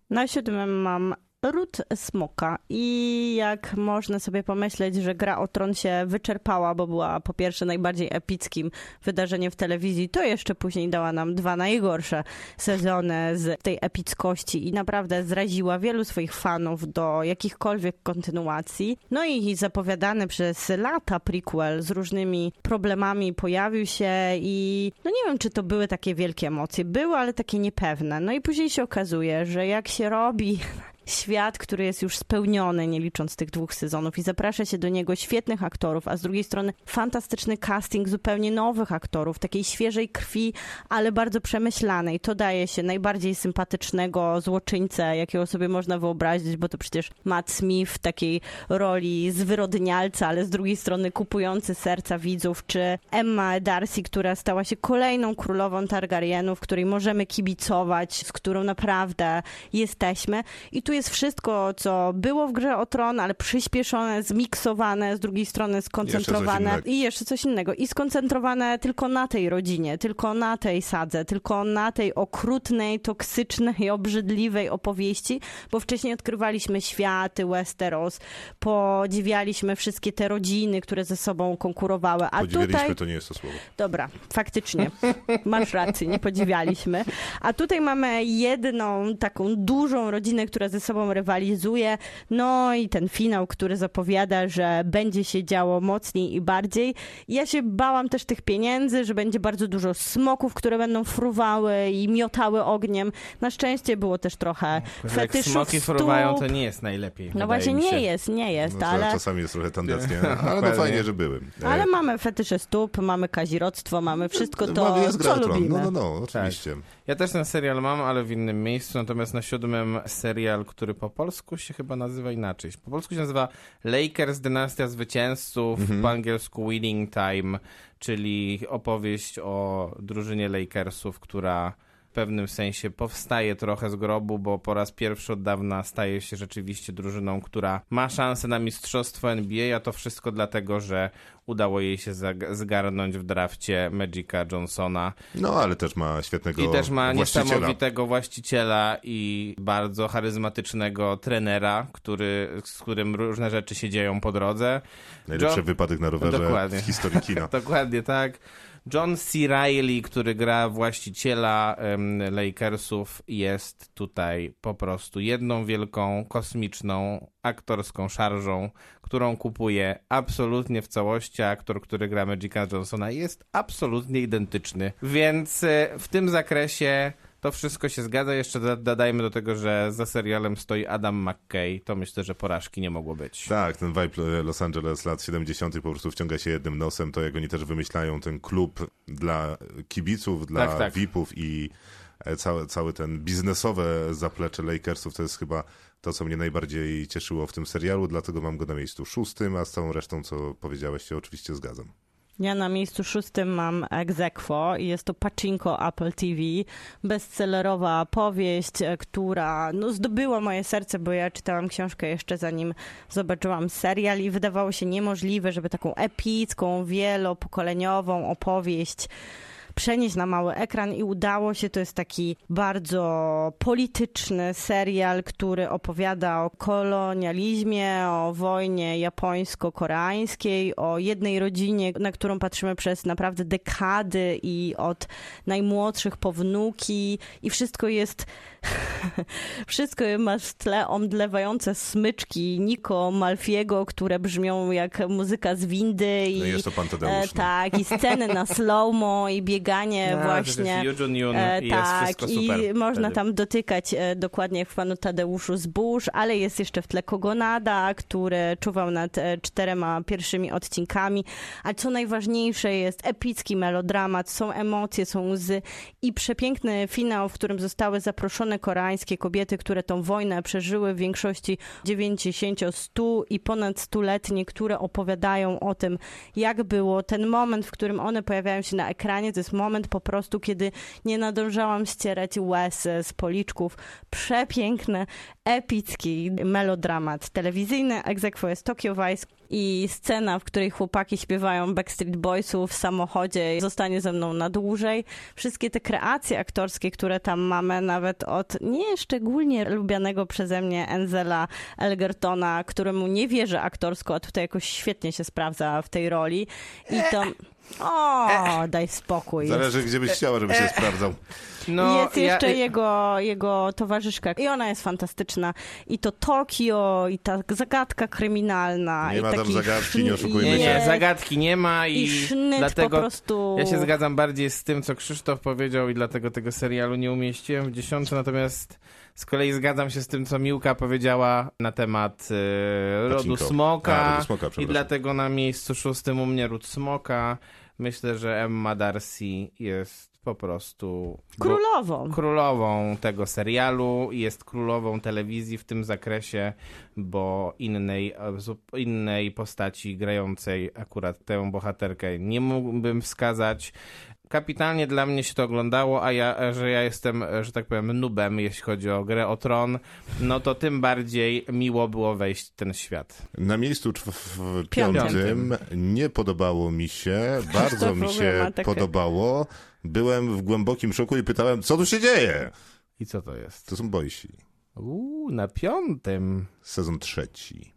Na siódmym mam Ród Smoka i jak można sobie pomyśleć, że Gra o Tron się wyczerpała, bo była po pierwsze najbardziej epickim wydarzeniem w telewizji, to jeszcze później dała nam dwa najgorsze sezony z tej epickości i naprawdę zraziła wielu swoich fanów do jakichkolwiek kontynuacji. No i zapowiadany przez lata prequel z różnymi problemami pojawił się i no nie wiem, czy to były takie wielkie emocje. Były, ale takie niepewne. No i później się okazuje, że jak się robi świat, który jest już spełniony, nie licząc tych dwóch sezonów i zaprasza się do niego świetnych aktorów, a z drugiej strony fantastyczny casting zupełnie nowych aktorów, takiej świeżej krwi, ale bardzo przemyślanej. To daje się najbardziej sympatycznego złoczyńcę, jakiego sobie można wyobrazić, bo to przecież Matt Smith w takiej roli zwyrodnialca, ale z drugiej strony kupujący serca widzów, czy Emma Darcy, która stała się kolejną królową Targaryenów, której możemy kibicować, z którą naprawdę jesteśmy. I tu jest wszystko, co było w grze o tron, ale przyspieszone, zmiksowane, z drugiej strony skoncentrowane innego. i jeszcze coś innego. I skoncentrowane tylko na tej rodzinie, tylko na tej sadze, tylko na tej okrutnej, toksycznej, obrzydliwej opowieści, bo wcześniej odkrywaliśmy światy Westeros, podziwialiśmy wszystkie te rodziny, które ze sobą konkurowały, a Podziwialiśmy, tutaj... to nie jest to słowo. Dobra, faktycznie. Masz rację, nie podziwialiśmy. A tutaj mamy jedną taką dużą rodzinę, która ze sobą rywalizuje. No i ten finał, który zapowiada, że będzie się działo mocniej i bardziej. Ja się bałam też tych pieniędzy, że będzie bardzo dużo smoków, które będą fruwały i miotały ogniem. Na szczęście było też trochę Jak fetyszów smoki stóp. fruwają, to nie jest najlepiej. No właśnie nie jest, nie jest, No, to ale... Czasami jest trochę tandetnie, ale no Dokładnie. fajnie, że były. E, Ale mamy fetysze stóp, mamy kazirodztwo, mamy wszystko to, Mamy- jest gra co lubimy. No, no, no, oczywiście. Ja też ten serial mam, ale w innym miejscu, natomiast na siódmym serial, który po polsku się chyba nazywa inaczej. Po polsku się nazywa Lakers Dynastia Zwycięzców, po angielsku Winning Time, czyli opowieść o drużynie Lakersów, która pewnym sensie powstaje trochę z grobu, bo po raz pierwszy od dawna staje się rzeczywiście drużyną, która ma szansę na mistrzostwo NBA, a to wszystko dlatego, że udało jej się zgarnąć w drafcie Magica Johnsona. No, ale też ma świetnego I też ma właściciela. niesamowitego właściciela i bardzo charyzmatycznego trenera, który, z którym różne rzeczy się dzieją po drodze. Najlepszy John- wypadek na rowerze Dokładnie. w historii kina. Dokładnie tak. John C. Reilly, który gra właściciela em, Lakersów, jest tutaj po prostu jedną wielką, kosmiczną, aktorską szarżą, którą kupuje absolutnie w całości. Aktor, który gra Magica Johnsona jest absolutnie identyczny. Więc e, w tym zakresie to wszystko się zgadza. Jeszcze do- dodajmy do tego, że za serialem stoi Adam McKay. To myślę, że porażki nie mogło być. Tak, ten vibe Los Angeles lat 70. po prostu wciąga się jednym nosem. To jak oni też wymyślają ten klub dla kibiców, dla Tak, tak. VIP-ów i e, cały, cały ten biznesowe zaplecze Lakersów to jest chyba to, co mnie najbardziej cieszyło w tym serialu, dlatego mam go na miejscu szóstym, a z całą resztą, co powiedziałeś, się oczywiście zgadzam. Ja na miejscu szóstym mam Exequo i jest to Pachinko Apple TV, bestsellerowa powieść, e, która no, zdobyła moje serce, bo ja czytałam książkę jeszcze zanim zobaczyłam serial i wydawało się niemożliwe, żeby taką epicką, wielopokoleniową opowieść przenieść na mały ekran i udało się. To jest taki bardzo polityczny serial, który opowiada o kolonializmie, o wojnie japońsko-koreańskiej, o jednej rodzinie, na którą patrzymy przez naprawdę dekady i od najmłodszych po wnuki i wszystko jest wszystko ma w tle omdlewające smyczki Nico Malfiego, które brzmią jak muzyka z windy i No i jest to pan Tadeusz. E, no. tak, i sceny na slow-mo i bieganie A, właśnie. jest E, i jest tak, wszystko i super. można tam dotykać e, dokładnie jak w panu Tadeuszu zbóż, ale jest jeszcze w tle Kogonada, który czuwał nad e, czterema pierwszymi odcinkami. A co najważniejsze jest epicki melodramat, są emocje, są łzy i przepiękny finał, w którym zostały zaproszone koreańskie kobiety, które tą wojnę przeżyły w większości 90, 100 i ponad stuletnie, które opowiadają o tym, jak było. Ten moment, w którym one pojawiają się na ekranie, to jest moment po prostu, kiedy nie nadążałam ścierać łez z policzków. Przepiękny, epicki melodramat telewizyjny. Egzekwo jest Tokyo Vice i scena, w której chłopaki śpiewają Backstreet Boysów w samochodzie zostanie ze mną na dłużej. Wszystkie te kreacje aktorskie, które tam mamy, nawet od nieszczególnie lubianego przeze mnie Enzela Elgertona, któremu nie wierzę aktorsko, a tutaj jakoś świetnie się sprawdza w tej roli. I to... O, daj spokój. Zależy, gdzie byś chciała, żeby się sprawdzał. No, jest ja- jeszcze jego, jego towarzyszka i ona jest fantastyczna. I to Tokio, i ta zagadka kryminalna. Nie i ma tam zagadki, nie oszukujmy się. nie, zagadki nie ma i, I sznyt dlatego po prostu... ja się zgadzam bardziej z tym, co Krzysztof powiedział i dlatego tego serialu nie umieściłem w dziesiątce, natomiast Z kolei zgadzam się z tym, co Miłka powiedziała na temat e, rodu smoka. A, rodu smoka, I dlatego na miejscu szóstym u mnie ród smoka. Myślę, że Emma Darcy jest po prostu Królową. królową tego serialu i jest królową telewizji w tym zakresie, bo innej, innej postaci grającej akurat tę bohaterkę nie mógłbym wskazać. Kapitalnie dla mnie się to oglądało, a ja, że ja jestem, że tak powiem, nubem, jeśli chodzi o grę o tron, no to tym bardziej miło było wejść w ten świat. Na miejscu czw- w Piątym. piątym nie podobało mi się, bardzo mi się podobało. Byłem w głębokim szoku i pytałem, co tu się dzieje? I co to jest? To są Boysi. Uuu, na piątym. Sezon trzeci.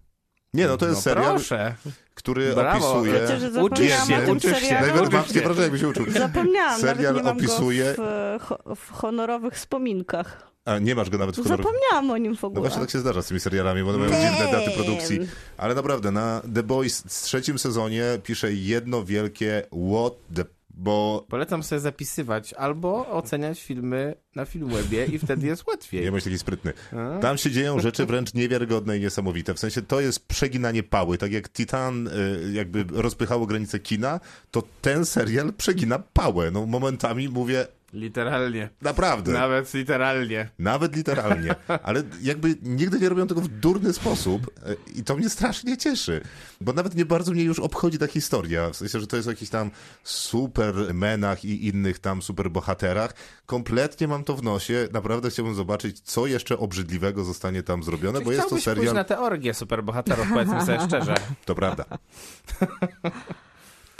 Nie, no to jest no serial, proszę. Który Brawo. opisuje... Że Uczysz się, uczysz się. mam się. wrażenie, jakby się uczył. Zapomniałam, Serial nawet nie mam opisuje- go w, e, w honorowych wspominkach. A nie masz go nawet w kolorach. Zapomniałam o nim w No ogóle. właśnie tak się zdarza z tymi serialami, bo one mają dziwne daty produkcji. Ale naprawdę, na The Boys w trzecim sezonie pisze jedno wielkie what the... Bo Polecam sobie zapisywać albo oceniać filmy na Filmwebie i wtedy jest łatwiej. Nie bądź taki sprytny. Tam się dzieją rzeczy wręcz niewiarygodne i niesamowite. W sensie to jest przeginanie pały. Tak jak Titan y, jakby rozpychało granice kina, to ten serial przegina pałę. No momentami mówię, Literalnie. naprawdę. Nawet literalnie. Nawet literalnie. Ale jakby nigdy nie robią tego w durny sposób e, i to mnie strasznie cieszy. Bo nawet nie bardzo mnie już obchodzi ta historia. W sensie, że to jest o jakichś tam supermenach i innych tam superbohaterach. Kompletnie mam to w nosie. Naprawdę chciałbym zobaczyć, co jeszcze obrzydliwego zostanie tam zrobione, Czy bo jest to chciałbyś serial... na teorię superbohaterów, powiedzmy sobie szczerze. To prawda.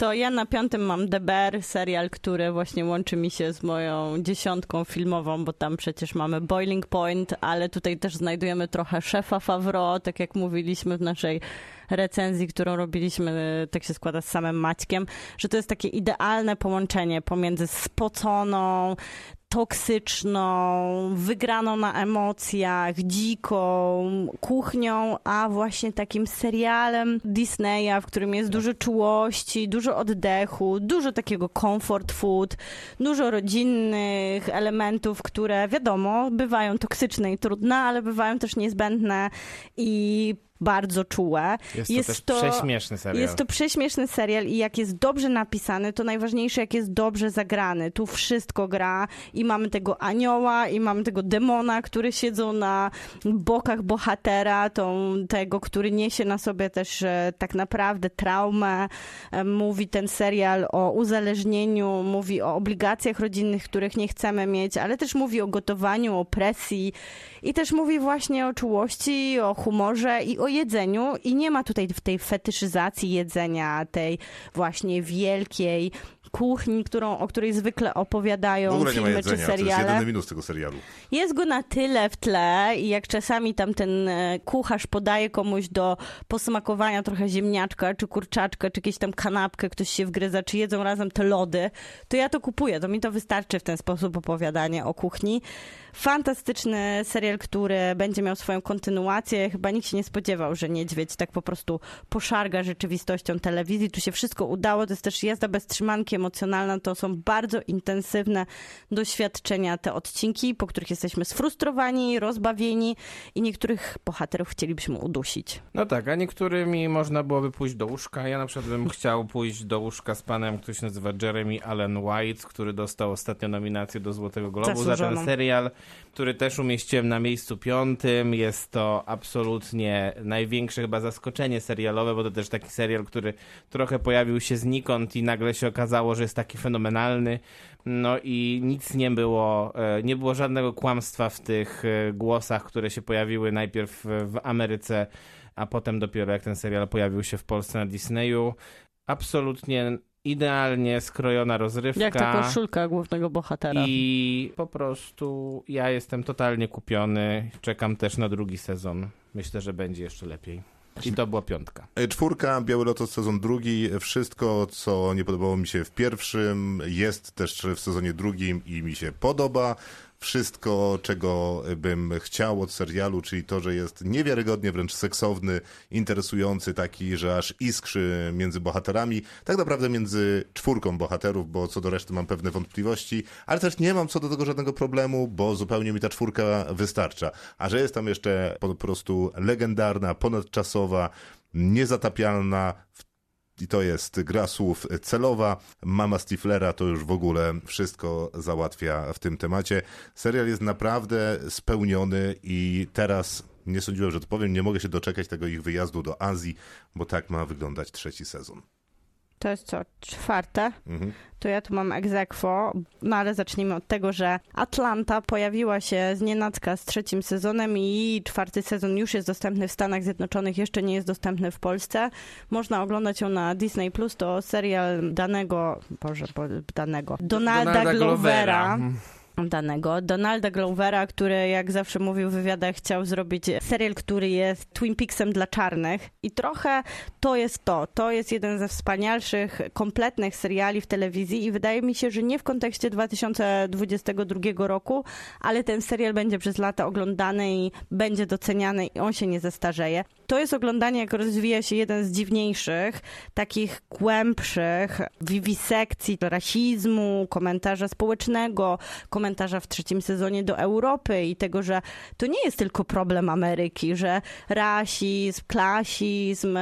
To ja na piątym mam DBR, serial, który właśnie łączy mi się z moją dziesiątką filmową, bo tam przecież mamy Boiling Point, ale tutaj też znajdujemy trochę szefa Favreau, tak jak mówiliśmy w naszej recenzji, którą robiliśmy, tak się składa z samym Maćkiem, że to jest takie idealne połączenie pomiędzy spoconą, toksyczną, wygraną na emocjach, dziką kuchnią, a właśnie takim serialem Disneya, w którym jest dużo czułości, dużo oddechu, dużo takiego comfort food, dużo rodzinnych elementów, które wiadomo, bywają toksyczne i trudne, ale bywają też niezbędne i bardzo czułe. Jest to też prześmieszny serial. Jest to prześmieszny serial i jak jest dobrze napisany, to najważniejsze jak jest dobrze zagrany. Tu wszystko gra i mamy tego anioła i mamy tego demona, który siedzą na bokach bohatera, tą, tego, który niesie na sobie też e, tak naprawdę traumę. E, Mówi ten serial o uzależnieniu, mówi o obligacjach rodzinnych, których nie chcemy mieć, ale też mówi o gotowaniu, o presji i też mówi właśnie o czułości, o humorze i o jedzeniu. I nie ma tutaj w tej fetyszyzacji jedzenia, tej właśnie wielkiej kuchni, którą, o której zwykle opowiadają ogóle nie ma filmy czy jedzenia. To jest seriale. jedyny minus tego serialu. Jest go na tyle w tle i jak czasami tam ten e, kucharz podaje komuś do posmakowania trochę ziemniaczka, czy kurczaczka, czy jakieś tam kanapkę, ktoś się wgryza, czy jedzą razem te lody, to ja to kupuję. To mi to wystarczy w ten sposób opowiadanie o kuchni. Fantastyczny serial, który będzie miał swoją kontynuację. Chyba nikt się nie spodziewał, że Niedźwiedź tak po prostu poszarga rzeczywistością telewizji. Tu się wszystko udało. To jest też jazda bez trzymanki emocjonalna. To są bardzo intensywne doświadczenia, te odcinki, po których jesteśmy sfrustrowani, rozbawieni i niektórych bohaterów chcielibyśmy udusić. No tak, a niektórymi można byłoby pójść do łóżka. Ja na przykład bym chciał pójść do łóżka z panem, który się nazywa Jeremy Allen White, który dostał ostatnio nominację do Złotego Globu za ten serial, który też umieściłem na miejscu piątym. Jest to absolutnie największe chyba zaskoczenie serialowe, bo to też taki serial, który trochę pojawił się znikąd i nagle się okazało, że jest taki fenomenalny. No i nic nie było, e, nie było żadnego kłamstwa w tych e, głosach, które się pojawiły najpierw w Ameryce, a potem dopiero jak ten serial pojawił się w Polsce na Disneyu. Absolutnie idealnie skrojona rozrywka. Jak ta koszulka głównego bohatera. I po prostu ja jestem totalnie kupiony. Czekam też na drugi sezon. Myślę, że będzie jeszcze lepiej. I to była piątka. E, Czwórka, Biały Lotos sezon drugi. Wszystko, co nie podobało mi się w pierwszym, jest też w sezonie drugim i mi się podoba. Wszystko, czego bym chciał od serialu, czyli to, że jest niewiarygodnie wręcz seksowny, interesujący, taki, że aż iskrzy między bohaterami, tak naprawdę między czwórką bohaterów, bo co do reszty mam pewne wątpliwości, ale też nie mam co do tego żadnego problemu, bo zupełnie mi ta czwórka wystarcza. A że jest tam jeszcze po prostu legendarna, ponadczasowa, niezatapialna, i to jest gra słów celowa. Mama Stiflera to już w ogóle wszystko załatwia w tym temacie. Serial jest naprawdę spełniony i teraz nie sądziłem, że to powiem, nie mogę się doczekać tego ich wyjazdu do Azji, bo tak ma wyglądać trzeci sezon. To jest co, czwarte? Mhm. To ja tu mam egzekwo, no ale zacznijmy od tego, że Atlanta pojawiła się z nienacka z trzecim sezonem i czwarty sezon już jest dostępny w Stanach Zjednoczonych, jeszcze nie jest dostępny w Polsce. Można oglądać ją na Disney+, Plus, to serial danego, boże, bo, danego, Donalda, Donalda Glovera. Glovera. Danego. Donalda Glovera, który jak zawsze mówił w wywiadach, chciał zrobić serial, który jest Twin Peaksem dla czarnych. I trochę to jest to. To jest jeden ze wspanialszych, kompletnych seriali w telewizji i wydaje mi się, że nie w kontekście 2022 roku, ale ten serial będzie przez lata oglądany i będzie doceniany i on się nie zestarzeje. To jest oglądanie, jak rozwija się jeden z dziwniejszych, takich głębszych wiwisekcji rasizmu, komentarza społecznego, komentarza w trzecim sezonie do Europy i tego, że to nie jest tylko problem Ameryki, że rasizm, klasizm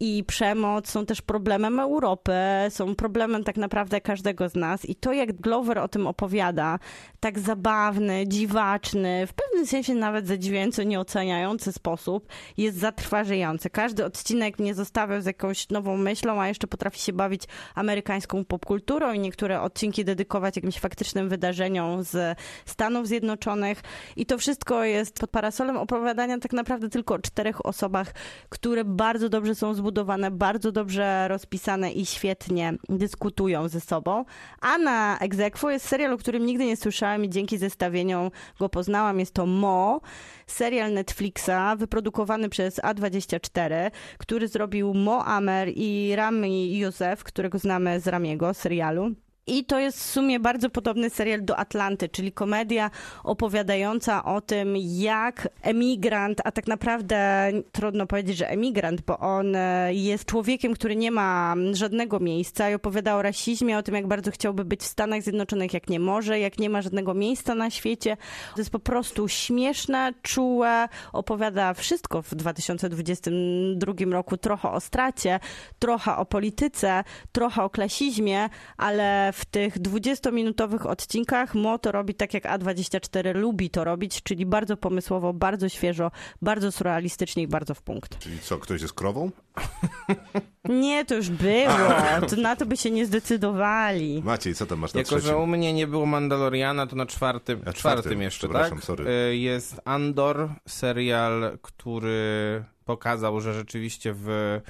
i przemoc są też problemem Europy, są problemem tak naprawdę każdego z nas. I to jak Glover o tym opowiada, tak zabawny, dziwaczny, w pewnym sensie nawet zadziwiająco nieoceniający sposób jest zatrważający. Każdy odcinek mnie zostawiał z jakąś nową myślą, a jeszcze potrafi się bawić amerykańską popkulturą i niektóre odcinki dedykować jakimś faktycznym wydarzeniom z Stanów Zjednoczonych i to wszystko jest pod parasolem opowiadania tak naprawdę tylko o czterech osobach, które bardzo dobrze są zbudowane, bardzo dobrze rozpisane i świetnie dyskutują ze sobą. A na Exequo jest serial, o którym nigdy nie słyszałam i dzięki zestawieniom go poznałam. Jest to Mo, serial Netflixa wyprodukowany przez A24, który zrobił Mo Amer i Rami Józef, którego znamy z Ramiego serialu. I to jest w sumie bardzo podobny serial do Atlanty, czyli komedia opowiadająca o tym, jak emigrant, a tak naprawdę trudno powiedzieć, że emigrant, bo on e, jest człowiekiem, który nie ma żadnego miejsca i opowiada o rasizmie, o tym, jak bardzo chciałby być w Stanach Zjednoczonych, jak nie może, jak nie ma żadnego miejsca na świecie. To jest po prostu śmieszne, czułe, opowiada wszystko w 2022 roku, trochę o stracie, trochę o polityce, trochę o klasizmie, ale w tych 20-minutowych odcinkach Mo to robi tak jak A24 lubi to robić, czyli bardzo pomysłowo, bardzo świeżo, bardzo surrealistycznie i bardzo w punkt. Czyli co, ktoś jest krową? Nie, to już było. To na to by się nie zdecydowali. Maciej, co tam masz na Jako, że trzecim? u mnie nie było Mandaloriana, to na czwartym, czwartym, czwartym jeszcze, tak? sorry. Y, Jest Andor, serial, który pokazał, że rzeczywiście w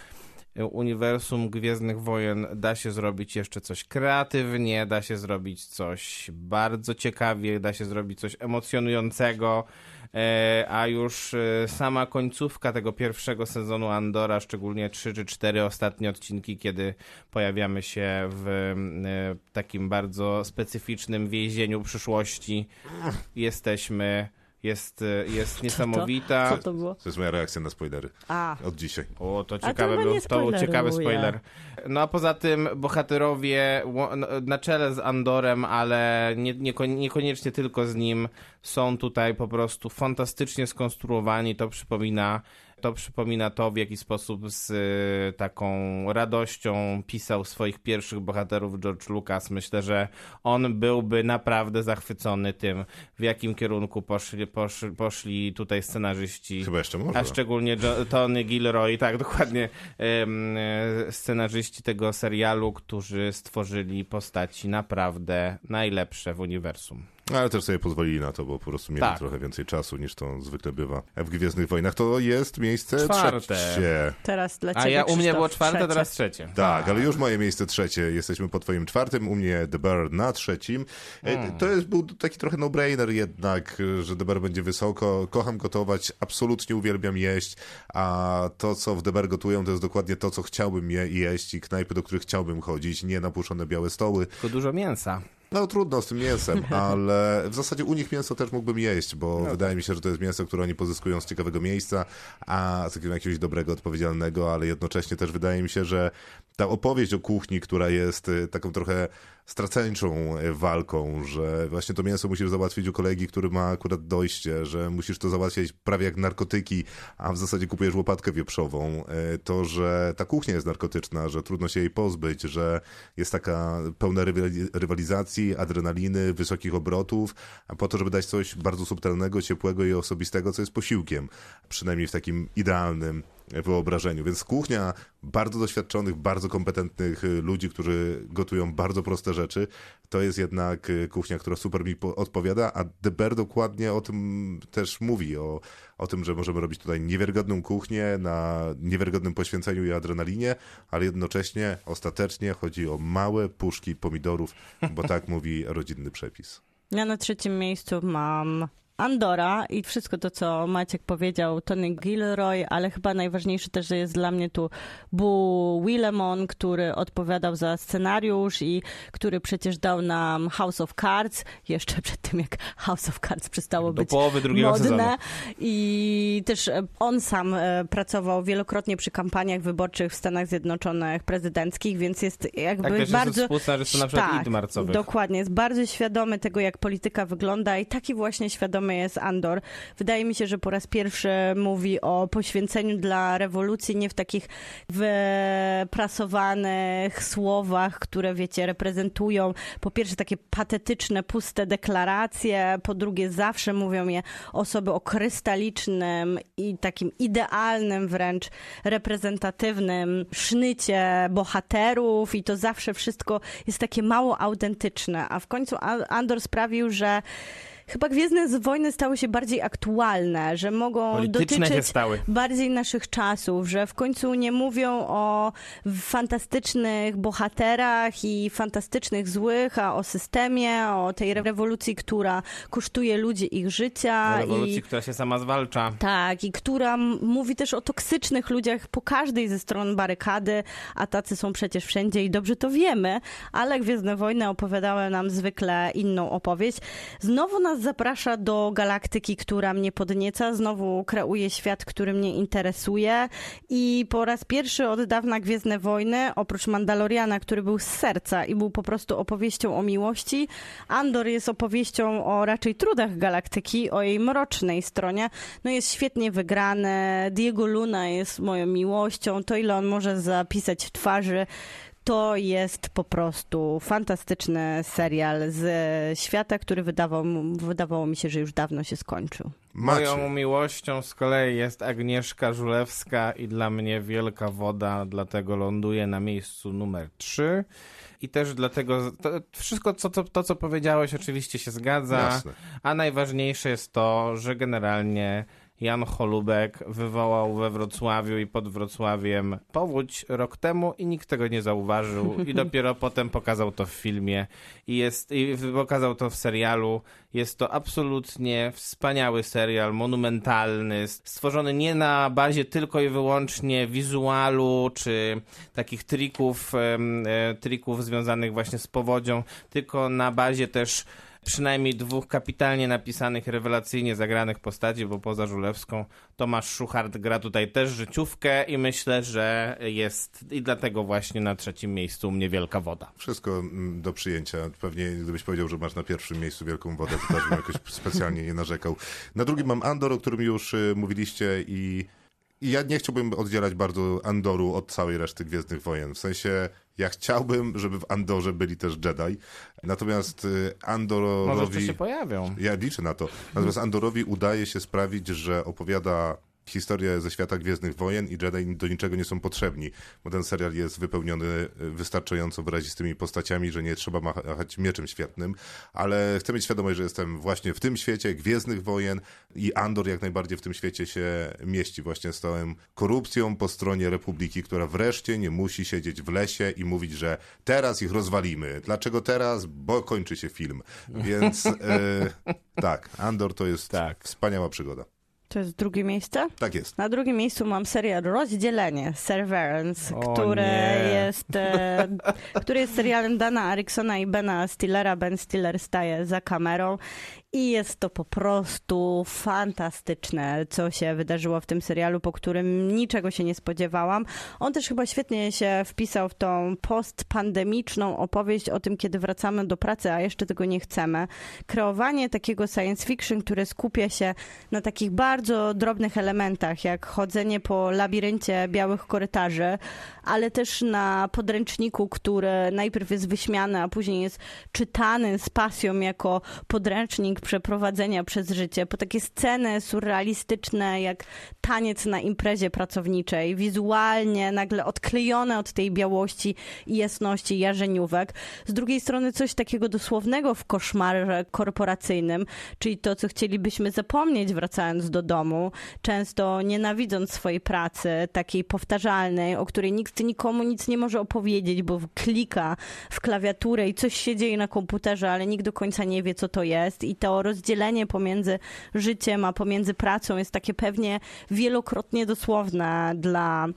uniwersum Gwiezdnych Wojen. Da się zrobić jeszcze coś kreatywnie, da się zrobić coś bardzo ciekawie, da się zrobić coś emocjonującego, e, a już e, sama końcówka tego pierwszego sezonu Andora, szczególnie trzy czy cztery ostatnie odcinki, kiedy pojawiamy się w e, takim bardzo specyficznym więzieniu przyszłości, jesteśmy, jest, e, jest niesamowita. Co to było? To jest moja reakcja na spoilery. A, Od dzisiaj. O, to to ciekawe nie to był ciekawy spoiler. No a poza tym bohaterowie na czele z Andorem, ale nie, nieko- niekoniecznie tylko z nim, są tutaj po prostu fantastycznie skonstruowani. To przypomina to przypomina to, w jaki sposób z y, taką radością pisał swoich pierwszych bohaterów George Lucas. Myślę, że on byłby naprawdę zachwycony tym, w jakim kierunku poszli, poszli, poszli tutaj scenarzyści. Chyba jeszcze może. A szczególnie Tony Gilroy, tak dokładnie, e, scenarzyści tego serialu, którzy stworzyli postaci naprawdę najlepsze w uniwersum. Ale też sobie pozwolili na to, bo po prostu mieli Tak. trochę więcej czasu niż to zwykle bywa w Gwiezdnych Wojnach. To jest miejsce Czwarte. trzecie. teraz dla A ciebie, ja u mnie było czwarte, trzecie. teraz trzecie. Tak, ale już moje miejsce trzecie. Jesteśmy po twoim czwartym, u mnie The Bear na trzecim. E, Hmm. To jest, był taki trochę no-brainer jednak, że The Bear będzie wysoko. Kocham gotować, absolutnie uwielbiam jeść, a to, co w The Bear gotują, to jest dokładnie to, co chciałbym je jeść i knajpy, do których chciałbym chodzić. Nie napuszczone białe stoły. Tylko dużo mięsa. No trudno z tym mięsem, ale w zasadzie u nich mięso też mógłbym jeść, bo wydaje mi się, że to jest mięso, które oni pozyskują z ciekawego miejsca, a z jakiegoś dobrego, odpowiedzialnego, ale jednocześnie też wydaje mi się, że ta opowieść o kuchni, która jest y, taką trochę straceńczą y, walką, że właśnie to mięso musisz załatwić u kolegi, który ma akurat dojście, że musisz to załatwiać prawie jak narkotyki, a w zasadzie kupujesz łopatkę wieprzową. Y, To, że ta kuchnia jest narkotyczna, że trudno się jej pozbyć, że jest taka pełna rywali- rywalizacji, adrenaliny, wysokich obrotów, a po to, żeby dać coś bardzo subtelnego, ciepłego i osobistego, co jest posiłkiem, przynajmniej w takim idealnym wyobrażeniu. Więc kuchnia bardzo doświadczonych, bardzo kompetentnych y, ludzi, którzy gotują bardzo proste rzeczy, to jest jednak y, kuchnia, która super mi po- odpowiada, a The Bear dokładnie o tym też mówi, o, o tym, że możemy robić tutaj niewiarygodną kuchnię na niewiarygodnym poświęceniu i adrenalinie, ale jednocześnie ostatecznie chodzi o małe puszki pomidorów, bo tak mówi rodzinny przepis. Ja na trzecim miejscu mam Andora i wszystko to, co Maciek powiedział, Tony Gilroy, ale chyba najważniejsze też, że jest dla mnie tu Bu Willemon, który odpowiadał za scenariusz i który przecież dał nam House of Cards, jeszcze przed tym jak House of Cards przestało Do być połowy drugiego modne. sezonu. I też e, on sam e, pracował wielokrotnie przy kampaniach wyborczych w Stanach Zjednoczonych prezydenckich, więc jest jakby Tak, też jest bardzo... współscenarzysta na przykład tak. Dokładnie, jest bardzo świadomy tego, jak polityka wygląda i taki właśnie świadomy jest Andor. Wydaje mi się, że po raz pierwszy mówi o poświęceniu dla rewolucji nie w takich wyprasowanych słowach, które wiecie, reprezentują po pierwsze takie patetyczne, puste deklaracje, po drugie zawsze mówią je osoby o krystalicznym i takim idealnym wręcz reprezentatywnym sznycie bohaterów i to zawsze wszystko jest takie mało autentyczne, a w końcu Andor sprawił, że chyba Gwiezdne Wojny stały się bardziej aktualne, że mogą Polityczne dotyczyć bardziej naszych czasów, że w końcu nie mówią o fantastycznych bohaterach i fantastycznych złych, a o systemie, o tej rewolucji, która kosztuje ludzi ich życia. Rewolucji, i... która się sama zwalcza. Tak, i która mówi też o toksycznych ludziach po każdej ze stron barykady, a tacy są przecież wszędzie i dobrze to wiemy, ale Gwiezdne Wojny opowiadały nam zwykle inną opowieść. Znowu nas zaprasza do galaktyki, która mnie podnieca, znowu kreuje świat, który mnie interesuje i po raz pierwszy od dawna Gwiezdne Wojny, oprócz Mandaloriana, który był z serca i był po prostu opowieścią o miłości, Andor jest opowieścią o raczej trudach galaktyki, o jej mrocznej stronie. No jest świetnie wygrane. Diego Luna jest moją miłością. To, ile on może zapisać w twarzy, to jest po prostu fantastyczny serial z świata, który wydawał, wydawało mi się, że już dawno się skończył. Moją Macie. miłością z kolei jest Agnieszka Żulewska i dla mnie wielka woda, dlatego ląduje na miejscu numer 3. I też dlatego to, wszystko, co, to, to, co powiedziałeś, oczywiście się zgadza. Jasne. A najważniejsze jest to, że generalnie Jan Holubek wywołał we Wrocławiu i pod Wrocławiem powódź rok temu i nikt tego nie zauważył i dopiero potem pokazał to w filmie i, jest, i pokazał to w serialu. Jest to absolutnie wspaniały serial, monumentalny, stworzony nie na bazie tylko i wyłącznie wizualu czy takich trików, e, trików związanych właśnie z powodzią, tylko na bazie też przynajmniej dwóch kapitalnie napisanych, rewelacyjnie zagranych postaci, bo poza Żulewską Tomasz Szuchart gra tutaj też życiówkę i myślę, że jest i dlatego właśnie na trzecim miejscu u mnie Wielka Woda. Wszystko mm, do przyjęcia. Pewnie gdybyś powiedział, że masz na pierwszym miejscu wielką wodę, to też bym jakoś specjalnie nie narzekał. Na drugim mam Andor, o którym już y, mówiliście i, i ja nie chciałbym oddzielać bardzo Andoru od całej reszty Gwiezdnych Wojen. W sensie ja chciałbym, żeby w Andorze byli też Jedi. Natomiast y, Może Andorowi... się pojawią. Ja liczę na to. Natomiast Andorowi udaje się sprawić, że opowiada historię ze świata Gwiezdnych Wojen i Jedi do niczego nie są potrzebni, bo ten serial jest wypełniony y, wystarczająco wyrazistymi postaciami, że nie trzeba machać mieczem świetnym, ale chcę mieć świadomość, że jestem właśnie w tym świecie Gwiezdnych Wojen i Andor jak najbardziej w tym świecie się mieści. Właśnie stałem korupcją po stronie Republiki, która wreszcie nie musi siedzieć w lesie i mówić, że teraz ich rozwalimy. Dlaczego teraz? Bo kończy się film. Więc e, tak, Andor to jest Tak. wspaniała przygoda. To jest drugie miejsce? Tak jest. Na drugim miejscu mam serial Rozdzielenie, Severance, O nie. jest, e, który jest serialem Dana Ericksona i Bena Stillera. Ben Stiller staje za kamerą i jest to po prostu fantastyczne, co się wydarzyło w tym serialu, po którym niczego się nie spodziewałam. On też chyba świetnie się wpisał w tą postpandemiczną opowieść o tym, kiedy wracamy do pracy, a jeszcze tego nie chcemy. Kreowanie takiego science fiction, które skupia się na takich bardzo drobnych elementach, jak chodzenie po labiryncie białych korytarzy, ale też na podręczniku, który najpierw jest wyśmiany, a później jest czytany z pasją jako podręcznik przeprowadzenia przez życie, po takie sceny surrealistyczne, jak taniec na imprezie pracowniczej, wizualnie nagle odklejone od tej białości i jasności jarzeniówek. Z drugiej strony coś takiego dosłownego w koszmarze korporacyjnym, czyli to, co chcielibyśmy zapomnieć wracając do domu, często nienawidząc swojej pracy, takiej powtarzalnej, o której nikt nikomu nic nie może opowiedzieć, bo klika w klawiaturę i coś się dzieje na komputerze, ale nikt do końca nie wie, co to jest. I to rozdzielenie pomiędzy życiem a pomiędzy pracą jest takie pewnie wielokrotnie dosłowne dla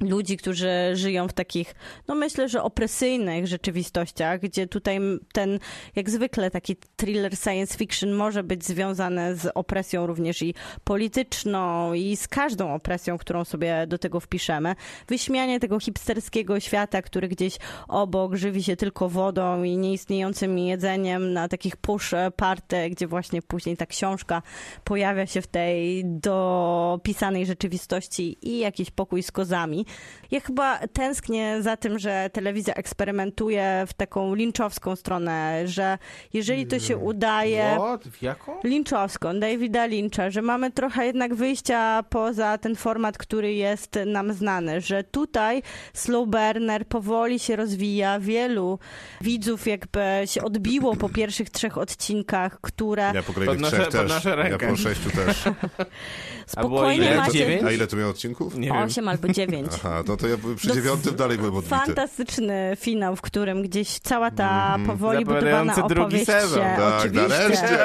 ludzi, którzy żyją w takich, no myślę, że opresyjnych rzeczywistościach, gdzie tutaj ten, jak zwykle, taki thriller science fiction może być związany z opresją również i polityczną i z każdą opresją, którą sobie do tego wpiszemy. Wyśmianie tego hipsterskiego świata, który gdzieś obok żywi się tylko wodą i nieistniejącym jedzeniem na takich push party, gdzie właśnie później ta książka pojawia się w tej dopisanej rzeczywistości i jakiś pokój z kozami. Ja chyba tęsknię za tym, że telewizja eksperymentuje w taką linczowską stronę, że jeżeli to się udaje... What? W jaką? Linczowską, Davida Lyncha, że mamy trochę jednak wyjścia poza ten format, który jest nam znany, że tutaj slow burner powoli się rozwija, wielu widzów jakby się odbiło po pierwszych trzech odcinkach, które Ja po kolejnych Podnoszę- trzech też. Ja rękę. po sześciu też. Spokojnie ile? macie? A ile to miał odcinków? Nie wiem. osiem albo dziewięć. Aha, to, to ja przy No, dziewiątym dalej byłem odbity. Fantastyczny finał, w którym gdzieś cała ta Mhm. powoli budowana drugi opowieść sezon. się, Tak, oczywiście. nareszcie,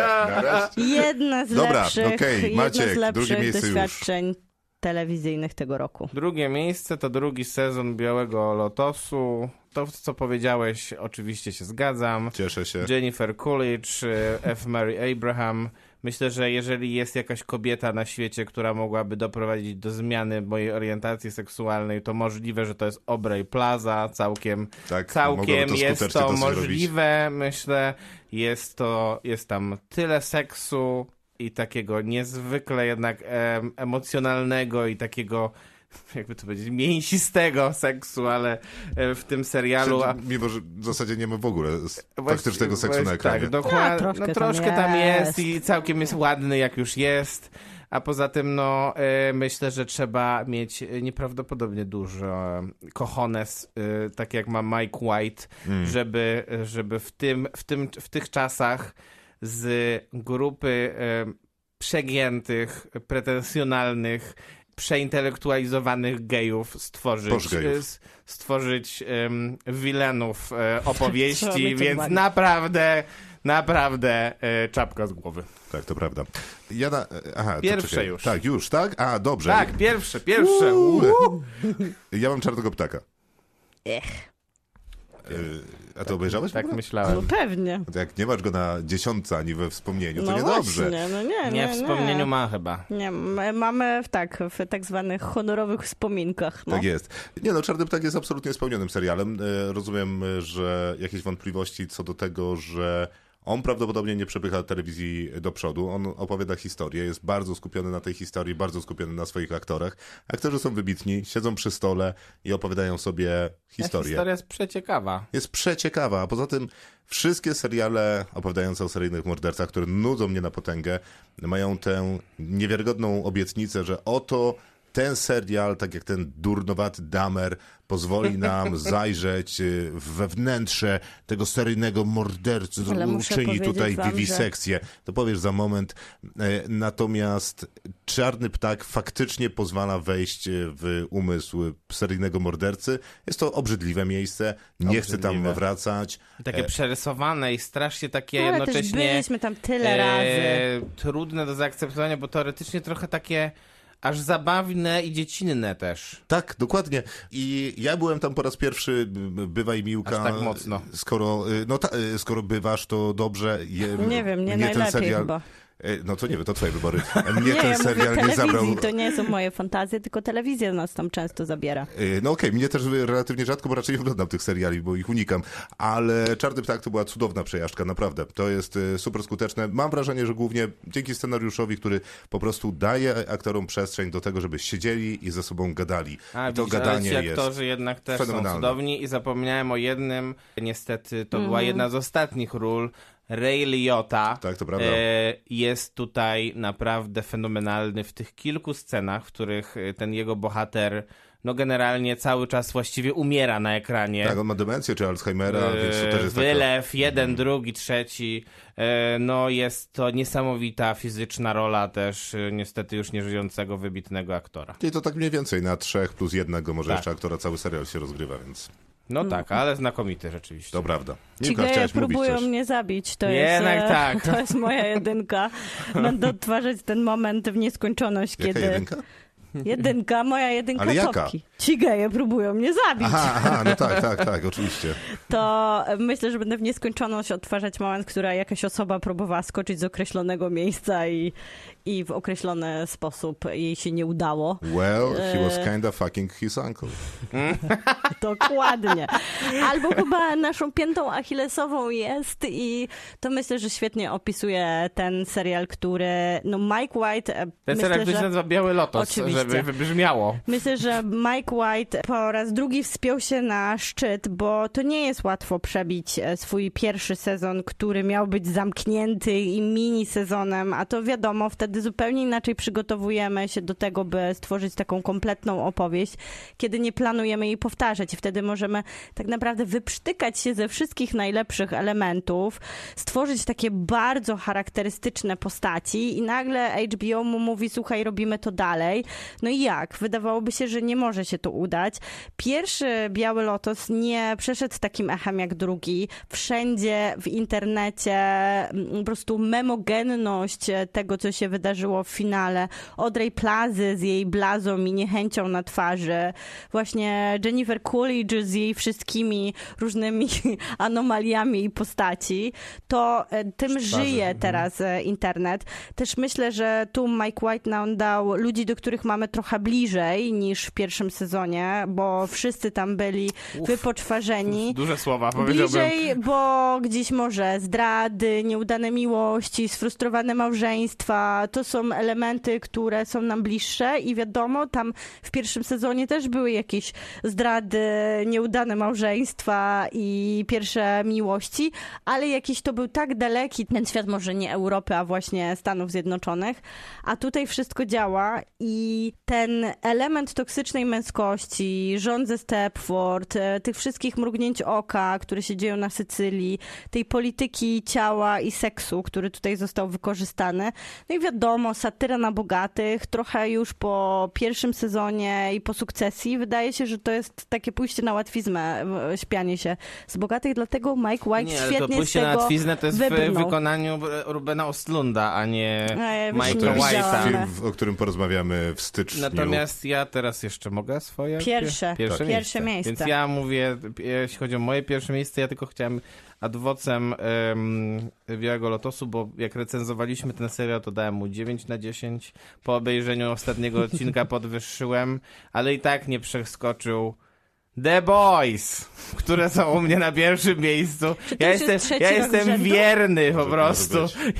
nareszcie. Jedne z Dobra, lepszych, jedno Maciek, z lepszych miejsce już. doświadczeń telewizyjnych tego roku. Drugie miejsce to drugi sezon Białego Lotosu. To, co powiedziałeś, oczywiście się zgadzam. Cieszę się. Jennifer Coolidge, y, F. Mary Abraham. Myślę, że jeżeli jest jakaś kobieta na świecie, która mogłaby doprowadzić do zmiany mojej orientacji seksualnej, to możliwe, że to jest Aubrey Plaza. Całkiem, Tak, całkiem to jest to dosyć robić. możliwe, myślę. Jest to, jest tam tyle seksu i takiego niezwykle jednak em, emocjonalnego i takiego jakby to powiedzieć, mięsistego seksu, ale e, w tym serialu... a- Mimo, że w zasadzie nie ma w ogóle faktycznego seksu właśnie na ekranie. Tak, dokładnie. A, troszkę no, tam troszkę tam jest. jest. i całkiem jest ładny, jak już jest. A poza tym, no, e, myślę, że trzeba mieć e, nieprawdopodobnie dużo e, tak jak ma Mike White, Mm. żeby, żeby w, tym, w, tym, w tych czasach z grupy przegiętych, pretensjonalnych, przeintelektualizowanych gejów stworzyć, e, s- stworzyć em, wilenów e, opowieści, więc naprawdę, naprawdę e, czapka z głowy. Tak, to prawda. Ja na... Aha, to Pierwsze już. Tak, już, tak? A, dobrze. Tak, pierwsze, pierwsze. Uuu. Ja mam czarnego ptaka. Ech, Y, A to obejrzałeś? w Tak ogóle? no myślałem. pewnie. To Jak nie masz go na dziesiątce ani we wspomnieniu, to No niedobrze. właśnie, no nie, nie, Nie, w wspomnieniu ma chyba. Nie, mamy w, tak, w tak zwanych honorowych wspominkach. No. Tak jest. Nie no, Czarny Ptak jest absolutnie spełnionym serialem. E, Rozumiem, e, że jakieś wątpliwości co do tego, że on prawdopodobnie nie przepycha telewizji do przodu. On opowiada historię, jest bardzo skupiony na tej historii, bardzo skupiony na swoich aktorach. Aktorzy są wybitni, siedzą przy stole i opowiadają sobie historię. Historia jest przeciekawa. Jest przeciekawa, a poza tym wszystkie seriale opowiadające o seryjnych mordercach, które nudzą mnie na potęgę, mają tę niewiarygodną obietnicę, że oto ten serial, tak jak ten durnowaty Damer, pozwoli nam zajrzeć y, we wnętrze tego seryjnego mordercy, Ale muszę uczyni tutaj wam, że- wiwisekcję. To powiesz za moment. E, Natomiast Czarny Ptak faktycznie pozwala wejść e, w umysł seryjnego mordercy. Jest to obrzydliwe miejsce, nie chcę tam Obrzydliwe. wracać. Takie E, przerysowane i strasznie takie Ale też jednocześnie... byliśmy tam tyle razy. e, trudne do zaakceptowania, bo teoretycznie trochę takie aż zabawne i dziecinne też. Tak, dokładnie. I ja byłem tam po raz pierwszy, bywaj Miłka. Aż tak mocno. Skoro, y, no ta, y, skoro bywasz, to dobrze. Je, Nie wiem, nie najlepiej ten serial, chyba. E, No to nie wiem, to twoje wybory. Mnie Nie, ten ja serial mówię nie zabrał. to nie są moje fantazje, tylko telewizja nas tam często zabiera. E, No okej, mnie też relatywnie rzadko, bo raczej nie oglądam tych seriali, bo ich unikam. Ale Czarny Ptak to była cudowna przejażdżka, naprawdę. To jest e, super skuteczne. Mam wrażenie, że głównie dzięki scenariuszowi, który po prostu daje aktorom przestrzeń do tego, żeby siedzieli i ze sobą gadali. A, I to widzisz, gadanie ci jest... aktorzy jednak też są fenomenalne. cudowni i zapomniałem o jednym, niestety to Mhm. była jedna z ostatnich ról, Ray Liotta. Tak, to prawda. E, jest tutaj naprawdę fenomenalny w tych kilku scenach, w których e, ten jego bohater no generalnie cały czas właściwie umiera na ekranie. Tak, on ma demencję czy Alzheimera, E, więc to też jest taka... Wylew, jeden, drugi, trzeci. E, No jest to niesamowita fizyczna rola też e, niestety już nieżyjącego, wybitnego aktora. I to tak mniej więcej na trzech plus jednego, może Tak. jeszcze aktora cały serial się rozgrywa, więc No tak, ale znakomity rzeczywiście. to prawda. Ci geje próbują coś. mnie zabić. To Jednak jest, e, tak. To jest moja jedynka. Będę odtwarzać ten moment w nieskończoność, Jaka kiedy... jedynka? Jedynka, moja jedynka Ale jaka? topki. Ci geje próbują mnie zabić. Aha, aha, no tak, tak, tak, oczywiście. To myślę, że będę w nieskończoność odtwarzać moment, która jakaś osoba próbowała skoczyć z określonego miejsca i, i w określony sposób jej się nie udało. Well, he was E. kinda fucking his uncle. Dokładnie. Albo chyba naszą piętą achillesową jest i to myślę, że świetnie opisuje ten serial, który, no Mike White, e, Ten myślę, serial to się że... nazywa Biały Lotos, Oczywiście. żeby wybrzmiało. Myślę, że Mike White po raz drugi wspiął się na szczyt, bo to nie jest łatwo przebić e, swój pierwszy sezon, który miał być zamknięty i mini sezonem, a to wiadomo, wtedy zupełnie inaczej przygotowujemy się do tego, by stworzyć taką kompletną opowieść, kiedy nie planujemy jej powtarzać wtedy możemy tak naprawdę wyprztykać się ze wszystkich najlepszych elementów, stworzyć takie bardzo charakterystyczne postaci i nagle HBO mu mówi, słuchaj, robimy to dalej. No i jak? Wydawałoby się, że nie może się to udać. Pierwszy Biały Lotos nie przeszedł takim echem jak drugi. Wszędzie w internecie mm, po prostu memogenność tego, co się wydarzyło w finale. Audrey Plazy z jej blazą i niechęcią na twarzy. Właśnie Jennifer Coolidge z jej wszystkimi różnymi anomaliami i postaci. To e, tym żyje teraz e, internet. Też myślę, że tu Mike White nam dał ludzi, do których mamy trochę bliżej niż w pierwszym sezonie, bo wszyscy tam byli wypoczwarzeni. Duże słowa, powiedziałbym. Bliżej, bo gdzieś może zdrady, nieudane miłości, sfrustrowane małżeństwa, to są elementy, które są nam bliższe i wiadomo, tam w pierwszym sezonie też były jakieś zdrady, nieudane małżeństwa i pierwsze miłości, ale jakiś to był tak daleki ten świat, może nie Europy, a właśnie Stanów Zjednoczonych, a tutaj wszystko działa i ten element toksycznej męskości, rząd ze Stepford, e, tych wszystkich mrugnięć oka, które się dzieją na Sycylii, tej polityki ciała i seksu, który tutaj został wykorzystany. No i wiadomo, satyra na bogatych, trochę już po pierwszym sezonie i po sukcesji wydaje się, że to jest takie pójście na łatwiznę, e, śpianie się z bogatych, dlatego Mike White Nie, ale to świetnie z pójście na tego łatwiznę to jest w wybrnął. wykonaniu Rubena Ostlunda, a nie E, Mike'a. White'a. Film, o którym porozmawiamy w styczniu. Natomiast ja teraz jeszcze mogę swoje? Pierwsze. Pierwsze, Tak. miejsce. Pierwsze miejsce. Więc ja mówię, jeśli chodzi o moje pierwsze miejsce, ja tylko chciałem adwocem um, Białego Lotosu, bo jak recenzowaliśmy ten serial, to dałem mu 9 na 10. Po obejrzeniu ostatniego odcinka podwyższyłem, ale i tak nie przeskoczył The Boys, które są u mnie na pierwszym miejscu. Ja jestem, ja jestem wierny po prostu.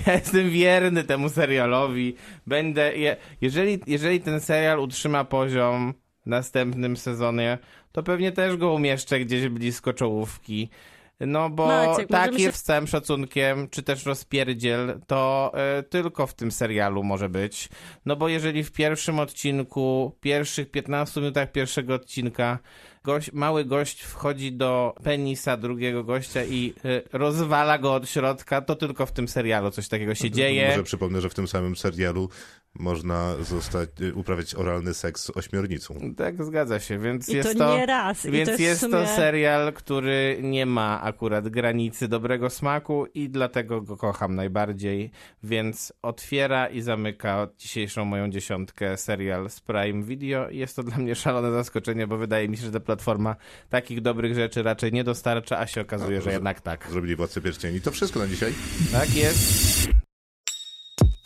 Ja jestem wierny temu serialowi. Będę, je, jeżeli, jeżeli ten serial utrzyma poziom w następnym sezonie, to pewnie też go umieszczę gdzieś blisko czołówki. No bo Maciek, taki się- z całym szacunkiem, czy też rozpierdziel, to e, tylko w tym serialu może być. No bo jeżeli w pierwszym odcinku, pierwszych 15 minutach pierwszego odcinka gość, mały gość wchodzi do penisa drugiego gościa i e, rozwala go od środka, to tylko w tym serialu coś takiego się dzieje. Może przypomnę, że w tym samym serialu można zostać, y, uprawiać oralny seks z ośmiornicą. Tak, zgadza się, więc I jest to, to... nie raz. Więc to jest, jest sumie... to serial, który nie ma akurat granicy dobrego smaku i dlatego go kocham najbardziej. Więc otwiera i zamyka dzisiejszą moją dziesiątkę serial z Prime Video. Jest to dla mnie szalone zaskoczenie, bo wydaje mi się, że ta platforma takich dobrych rzeczy raczej nie dostarcza, a się okazuje, że jednak tak. Zrobili Władcę Pierścieni. To wszystko na dzisiaj. Tak jest.